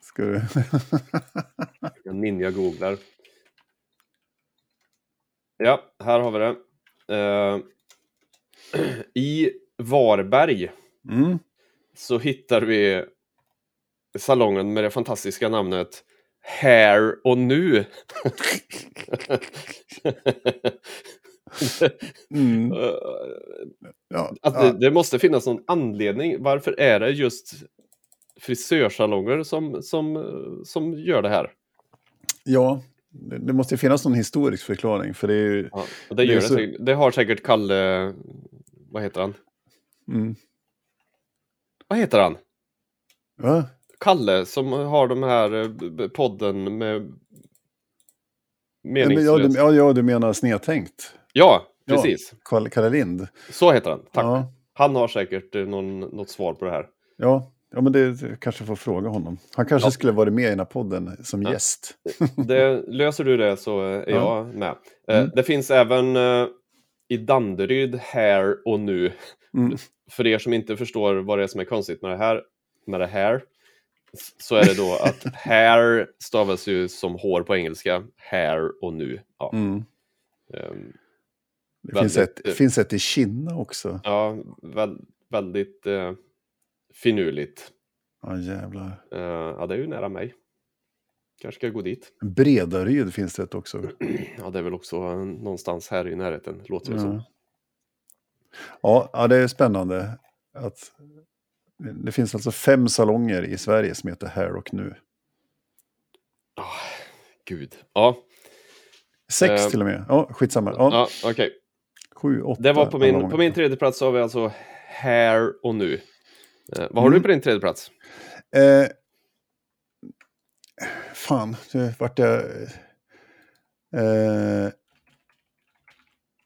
Ska du... (laughs) Jag ninja-googlar. Ja, här har vi det. Eh, I Varberg mm. så hittar vi salongen med det fantastiska namnet Här och nu. Mm. (laughs) Eh, Ja, det, det måste finnas någon anledning. Varför är det just frisörsalonger som, som, som gör det här? ja det, det måste finnas någon historisk förklaring. För det är ju... Ja, Det det, är gör det, så- det har säkert Kalle... Vad heter han? Mm. Vad heter han? Va? Kalle som har de här eh, podden med Ja, men, ja, meningslös... du, ja, ja, du menar snedtänkt. Ja, Ja. precis. Kalle, Kalle Lind. Så heter han. Tack. Ja, Han har säkert eh, någon, något svar på det här. ja, ja, men det, kanske får fråga honom. Han kanske Ja. skulle varit med i den här podden som Ja. gäst. Det, löser du det så är Ja. jag med. Eh, Mm. Det finns även eh, i Danderyd här och nu. Mm. (laughs) För er som inte förstår vad det är som är konstigt med det här, med det här så är det då att (laughs) hair stavas ju som hår på engelska, hair och nu. Ja, Mm. ehm, Det finns Väldigt, ett, eh, finns ett i Kina också. ja väl, väldigt eh, finurligt. Ja, jävlar. Eh, ja, det är ju nära mig. Kanske ska jag gå dit. Bredaryd finns det ett också. (clears throat) Ja, det är väl också eh, någonstans här i närheten, låter det som. Ja. Ja, ja, det är spännande. Att det finns alltså fem salonger i Sverige som heter Här och Nu. Ah, gud. Ja, Sex Eh, till och med. Ja, skitsamma. Ja, ja okej. Sju, åtta. Det var på min, på min tredje plats så har vi alltså här och nu. Eh, vad har Mm. du på din tredje plats? Eh, fan, det vart jag... Eh,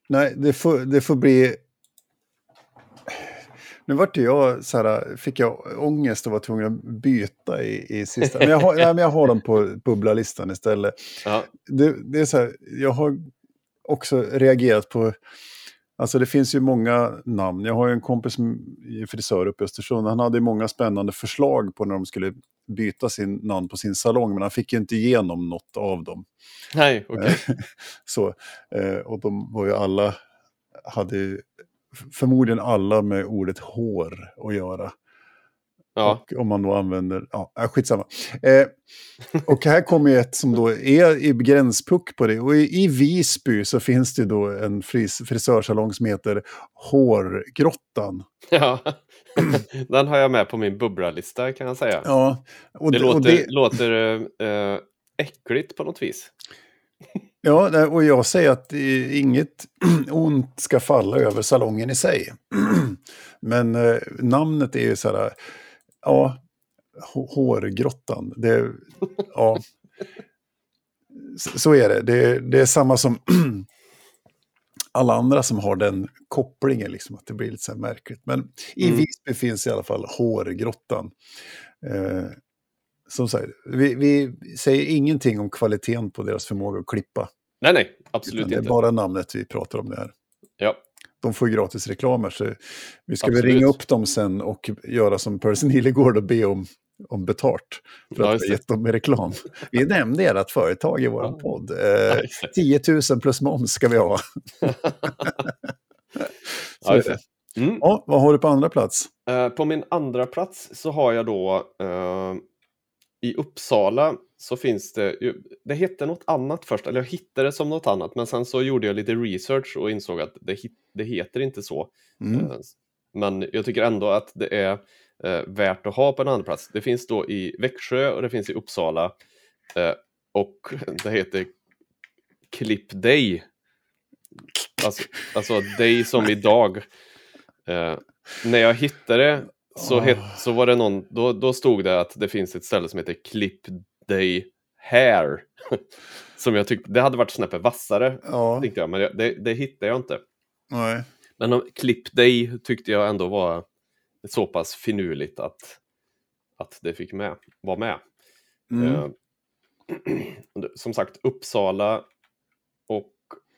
nej, det får, det får bli... Nu vart jag så här, fick jag ångest och var tvungen att byta i, i sista. Men jag har, nej, men jag har dem på bubblarlistan istället. Ja, Det, det är så här, jag har också reagerat på... Alltså det finns ju många namn. Jag har ju en kompis som är frisör uppe i Östersund. Han hade många spännande förslag på när de skulle byta sin namn på sin salong. Men han fick inte igenom något av dem. nej, okej. (laughs) Så, eh, och de var ju alla, hade förmodligen alla med ordet hår att göra. Ja, Och om man då använder, ja, äh, skitsamma. Eh, och här kommer ett som då är i gränspuck på det. Och i, i Visby så finns det då en fris, frisörsalong som heter Hårgrottan. ja. (clears throat) den har jag med på min bubblarlista kan jag säga. Ja, och, det d- låter, och det, låter eh, eh, äckligt på något vis. (laughs) ja, och jag säger att eh, inget (clears throat) ont ska falla över salongen i sig. (clears throat) Men eh, namnet är ju så här, ja, hå- Hårgrottan. Det, (laughs) ja. Så- är det. det. Det är samma som (clears throat) alla andra som har den kopplingen, liksom, att det blir lite så här märkligt. Men i Mm. Visby finns i alla fall Hårgrottan. Eh, som sagt, vi, vi säger ingenting om kvaliteten på deras förmåga att klippa. Nej, nej, absolut det är inte. bara namnet vi pratar om det här. Ja, De får ju gratis reklamer, så vi ska väl Absolut. ringa upp dem sen och göra som Percy Nilegård och be om, om betalt för Ja, att just vi har gett dem reklam. Vi nämnde ert företag i vår Ja. podd. ja, Eh, exakt. 10 000 plus moms ska vi ha. (laughs) Så Ja. Mm. Ja, vad har du på andra plats? Eh, på min andra plats så har jag då eh, i Uppsala så finns det, ju- det hette något annat först, eller jag hittade det som något annat, men sen så gjorde jag lite research och insåg att det, det heter inte så. Mm. Eh, Men jag tycker ändå att det är eh, värt att ha på en andra plats. Det finns då i Växjö och det finns i Uppsala. Eh, och (laughs) det heter Clip Day. Alltså, alltså day som idag. När jag hittade det så, het, så var det någon, då, då stod det att det finns ett ställe som heter Clip Day Hair. (laughs) som jag tyckte, det hade varit snäppet vassare, Ja, tänkte jag, men det, det, hittade jag inte. nej. Men om- Clip Day tyckte jag ändå var så pass finurligt att, att det fick med, vara med. Mm. Eh, (clears throat) som sagt, Uppsala och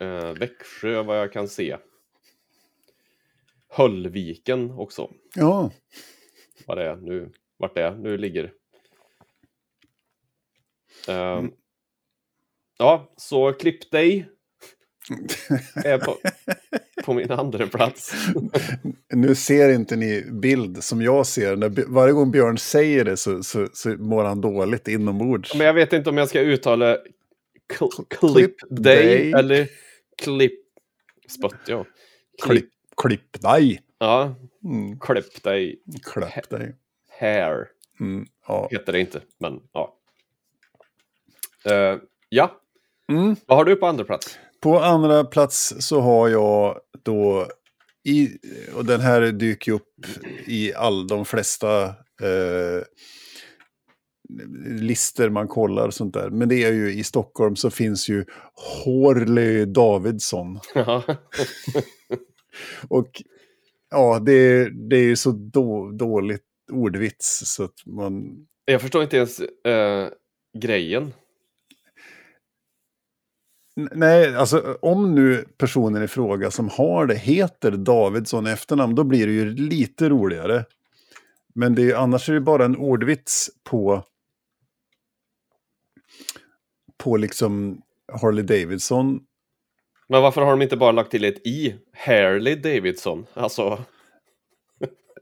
eh, Växjö vad jag kan se. Höllviken också, Ja, vad det är nu, vart det är, nu ligger. Eh, Ja, så Clip Day (laughs) är på, på min andra plats. (laughs) nu ser inte ni bild som jag ser. När, varje gång Björn säger det så, så, så mår han dåligt inombords. Men jag vet inte om jag ska uttala day day. eller clip spött, ja. Klipp, klipp dig! Ja, Mm. clip day Klapp dig. hair Mm. Ja. heter det inte, men ja. Eh, ja, Mm. vad har du på andra plats? På andra plats så har jag då, i, och den här dyker upp i all, de flesta eh, lister man kollar och sånt där. Men det är ju i Stockholm så finns ju Horley Davidsson. (laughs) Och ja, det, det är ju så då, dåligt ordvits så att man... jag förstår inte ens eh, grejen. Nej, alltså om nu personen i fråga som har det heter Davidsson efternamn, då blir det ju lite roligare. Men det är, annars är det bara en ordvits på, på liksom Harley Davidson. Men varför har de inte bara lagt till ett i? Harley Davidson. Alltså,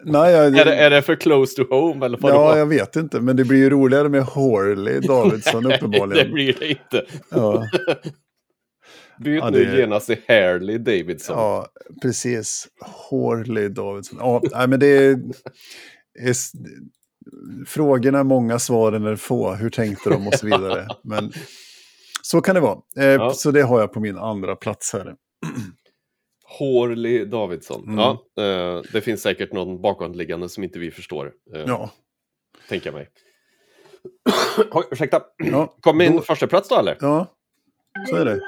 Nej, jag, Är det, är det för close to home eller vadå? ja, jag vet inte, men det blir ju roligare med Horley Davidsson (laughs) det uppenbarligen. blir det inte. Ja, (laughs) Byt Ja, nu det- genast till Harley Davidson. ja, precis. Horley Davidsson. Ja, nej, men det är, Frågorna är många, svaren är få. Hur tänkte de och så vidare. (laughs) Men så kan det vara. Eh, Ja. Så det har jag på min andra plats här. Harley Davidson. Mm. Ja, eh, det finns säkert någon bakomliggande som inte vi förstår, eh, Ja, tänker jag mig. Oj, ursäkta. ja, Kom min Då- första plats då eller? ja så är det.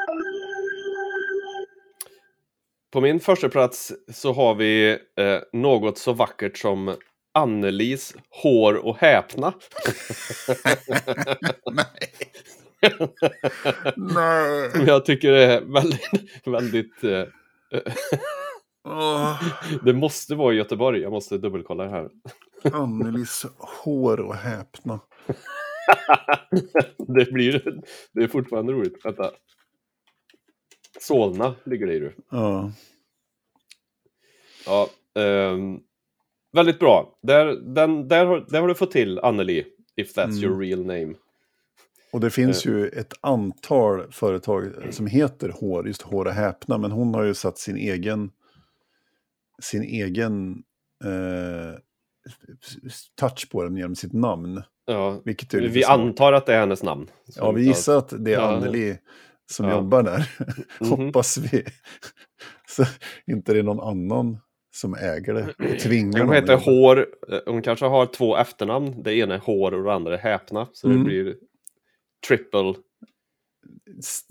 På min första plats så har vi eh, något så vackert som Annelis hår och häpna. Nej. Som jag tycker är väldigt, väldigt... Eh, det måste vara i Göteborg, jag måste dubbelkolla det här. Annelies hår och häpna. (laughs) det blir... Det är fortfarande roligt. Vänta. Solna ligger det i du. Ja. Ja, ehm, väldigt bra. Där, den, där, har, där har du fått till Anneli, if that's Mm. your real name. Och det finns ju ett antal företag som heter Hår, just Hår och häpna, men hon har ju satt sin egen, sin egen eh, touch på den genom sitt namn. Ja, Vilket vi antar att det är hennes namn. Ja, vi gissar att det är Ja. Anneli som Ja. jobbar där. (laughs) Mhm. Hoppas vi. (laughs) Så inte det är någon annan som äger det. och tvingar Hon heter. Hår, eh, hon kanske har två efternamn. Det ena är Hår och det andra är Häpna. Så Mm. det blir triple.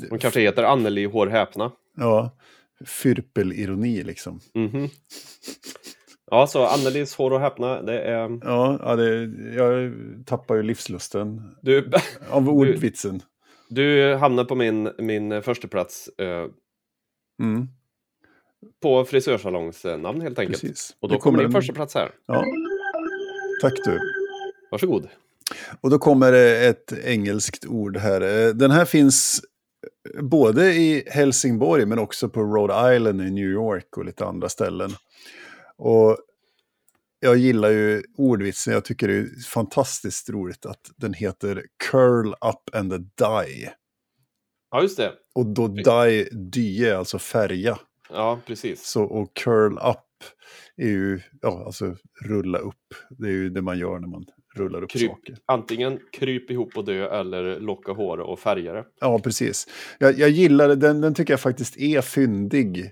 Hon kanske heter Anneli Hår Häpna. Ja, fyrpelironi liksom. Mhm. Ja, så Annelis Hår och Häpna, det är... Ja, ja det, jag tappar ju livslusten Du, av ordvitsen. Du hamnar på min, min första plats eh, Mm, på frisörsalonsnamn helt enkelt. precis. Och då Det kommer din en- första plats här. Ja. Tack du. Varsågod. Och då kommer ett engelskt ord här. Eh, Den här finns både i Helsingborg men också på Rhode Island i New York och lite andra ställen. Och jag gillar ju ordvitsen, jag tycker det är fantastiskt roligt att den heter Curl Up and Die. Ja, just det. Och då die, die är alltså färga. Ja, precis. Så, och curl up är ju, ja, alltså rulla upp. Det är ju det man gör när man rullar upp Kryp. saker. Antingen kryp ihop och dö eller locka hår och färga det. Ja, precis. Jag, jag gillar det, den, den tycker jag faktiskt är fyndig.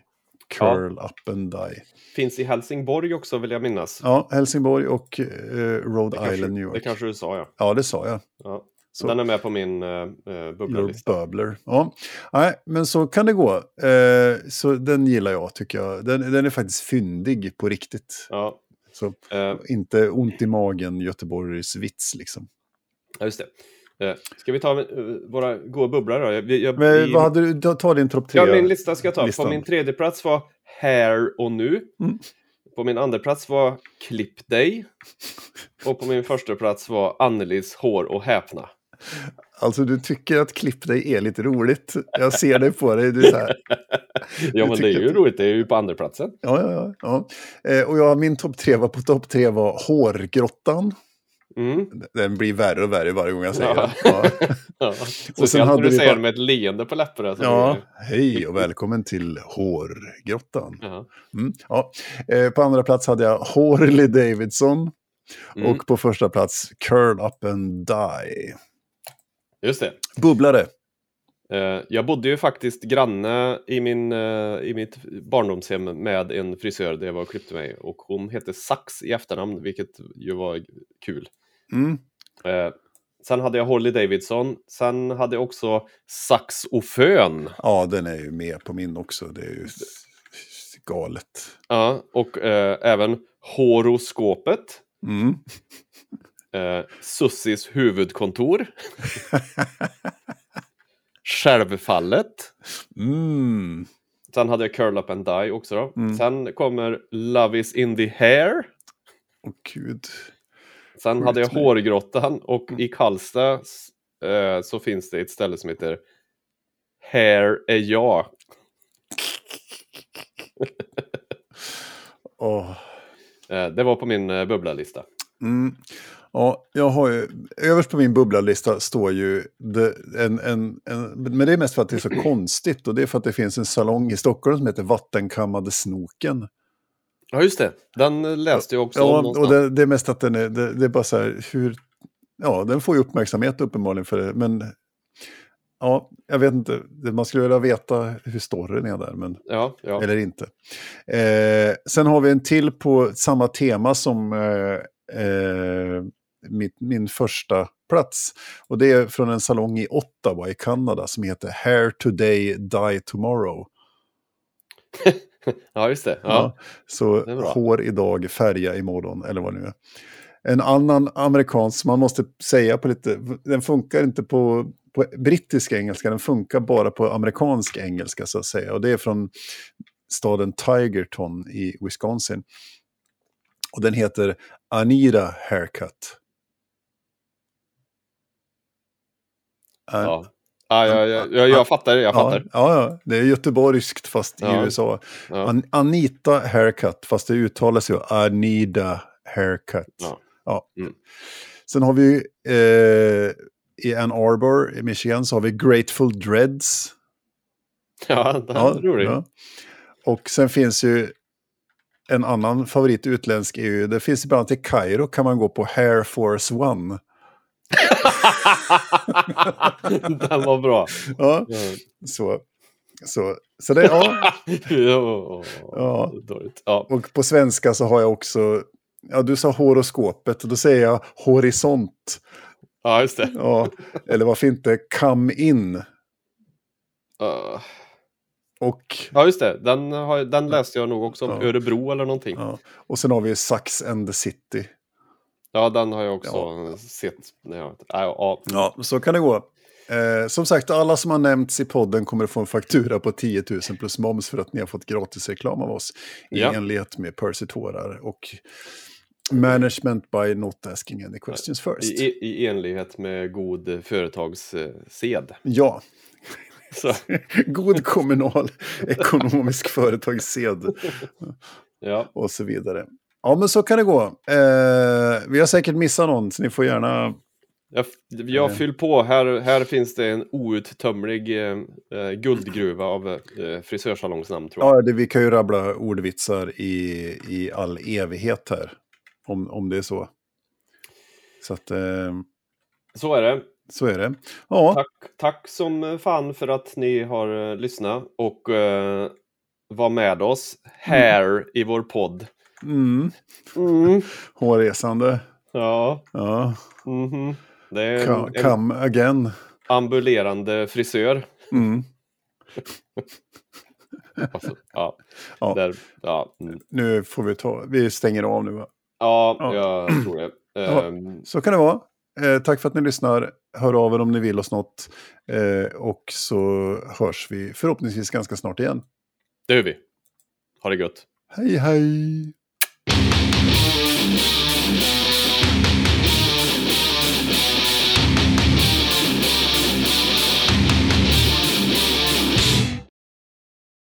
Curl up and die. Finns i Helsingborg också vill jag minnas. Ja, Helsingborg och eh, Rhode det, Island, kanske, New York. det kanske du sa, ja. Ja, det sa jag. ja. Så. Den är med på min uh, uh, Your bubblalista. bubbler. Ja, nej, men så kan det gå. Eh, så den gillar jag, tycker jag. Den, den är faktiskt fyndig på riktigt. Ja, Så eh, inte ont i magen Göteborgs vits liksom. ja, just det. Eh, ska vi ta eh, våra goa bubblor då? Jag, jag, Men i- vad hade du, ta- ta din topp tre. Ja, min lista ska jag ta. listan. På min tredje plats var Här och nu. Mm. På min andra plats var Klipp dig. Och på min första plats var Annelis Hår och häpna. Alltså du tycker att klipp dig är lite roligt. Jag ser dig på dig. Du så här. (laughs) Ja, men det är ju att- roligt. Det är ju på andra platsen. Ja, ja, ja. ja. Eh, och jag, min topp tre var på topp tre var Hårgrottan. Mm. Den blir värre och värre varje gång jag säger Ja. den. Ja. (laughs) Ja. sen hade du vi säger bara- det med ett leende på läpparna. så ja, hej och välkommen till Hårgrottan. det- Ja. Mm, ja. eh, på andra plats hade jag Horley Davidson. Mm. Och på första plats Curl Up and Die. Just det. Bubblare. Eh, Jag bodde ju faktiskt granne i, min, eh, i mitt barndomshem med en frisör där jag var och klippte mig. Och hon hette Sax i efternamn, vilket ju var kul. Mm. Eh, sen hade jag Holly Davidson. Sen hade jag också Sax och Fön. Ja, den är ju med på min också. Det är ju galet. Ja, och eh, även Horoskopet. Mm. (laughs) Eh, Sussis huvudkontor. (laughs) Självfallet. Mm. Sen hade jag Curl Up and Die också. Då. Mm. Sen kommer Love is in the hair. Åh gud. Sen Sjukt hade jag. Hårgrottan och Mm. i Karlstad eh, så finns det ett ställe som heter Hair är jag. (laughs) Åh. Eh, det var på min eh, bubblalista. Mm. Ja, jag har ju, överst på min bubblalista står ju det, en, en, en, men det är mest för att det är så konstigt och det är för att det finns en salong i Stockholm som heter Vattenkammade Snoken. Ja, just det. Den läste jag också Ja, och det, det är mest att den är, det, det är bara så här, hur, ja, den får ju uppmärksamhet uppenbarligen för det, men ja, jag vet inte, man skulle vilja veta hur storyn är där, men Ja, ja. eller inte. Eh, sen har vi en till på samma tema som eh, eh, mitt, min första plats. Och det är från en salong i Ottawa i Kanada som heter Hair Today, Die Tomorrow. (laughs) (laughs) ja, just det. Ja. Ja. Så Det hår idag, färga imorgon, eller vad det nu är. En annan amerikansk, man måste säga på lite, den funkar inte på, på brittisk engelska, den funkar bara på amerikansk engelska så att säga. Och det är från staden Tigerton i Wisconsin. Och den heter Anita Haircut. Ja. Ja, ja, ja, ja, jag fattar, jag Ja, fattar. ja, ja, det är göteborgskt fast i Ja. USA. Ja. An Anita Haircut, fast det uttalas ju Anita Haircut. Ja. Ja. Mm. Sen har vi eh, i Ann Arbor i Michigan så har vi Grateful Dreads. Ja, det är roligt. ja. Och sen finns ju en annan favorit utländsk ju, det finns ibland i Kairo kan man gå på Hair Force One. (laughs) Den var bra. Ja, så, så, så det, ja. (laughs) Ja. Och på svenska så har jag också, ja du sa horoskopet, och då säger jag horisont. ja, just det. Ja, eller varför inte come in. Uh, Och, Ja, just det. Den, har, den läste jag nog också om Ja. Örebro eller någonting. Ja, och sen har vi Sax and the City. Den har jag också sett. när jag- Ja, ja. Ja, så kan det gå. Eh, som sagt, alla som har nämnts i podden kommer att få en faktura på 10 000 plus moms för att ni har fått gratis reklam av oss. I Ja. enlighet med Percy Tårar och Management by not asking any questions first. I, i, I enlighet med god företagssed. Ja, Så, (laughs) god kommunal ekonomisk företagssed ja. och så vidare. Ja, men så kan det gå. Eh, vi har säkert missat någon, så ni får gärna... Jag, jag fyll på. Här, här finns det en outtömlig eh, eh, guldgruva av eh, frisörsalongsnamn tror jag. Ja, det, vi kan ju rabbla ordvitsar i, i all evighet här. Om, om det är så. Så att, eh, Så är det. så är det. Ja, Tack, tack som fan för att ni har eh, lyssnat och eh, var med oss här i vår podd. Mm, Mm. (laughs) hårresande. Ja, Ja, mhm. det är come, en, come again. ambulerande frisör. Mm. (laughs) Alltså, ja, Ja. Där, ja, mm. Nu får vi ta, vi stänger av nu va? ja, Ja. jag tror det. (clears throat) Ehm, Så kan det vara. Eh, tack för att ni lyssnar. Hör av er om ni vill oss något. Eh, och så hörs vi förhoppningsvis ganska snart igen. det gör vi. Ha det gött. Hej hej! Thank you.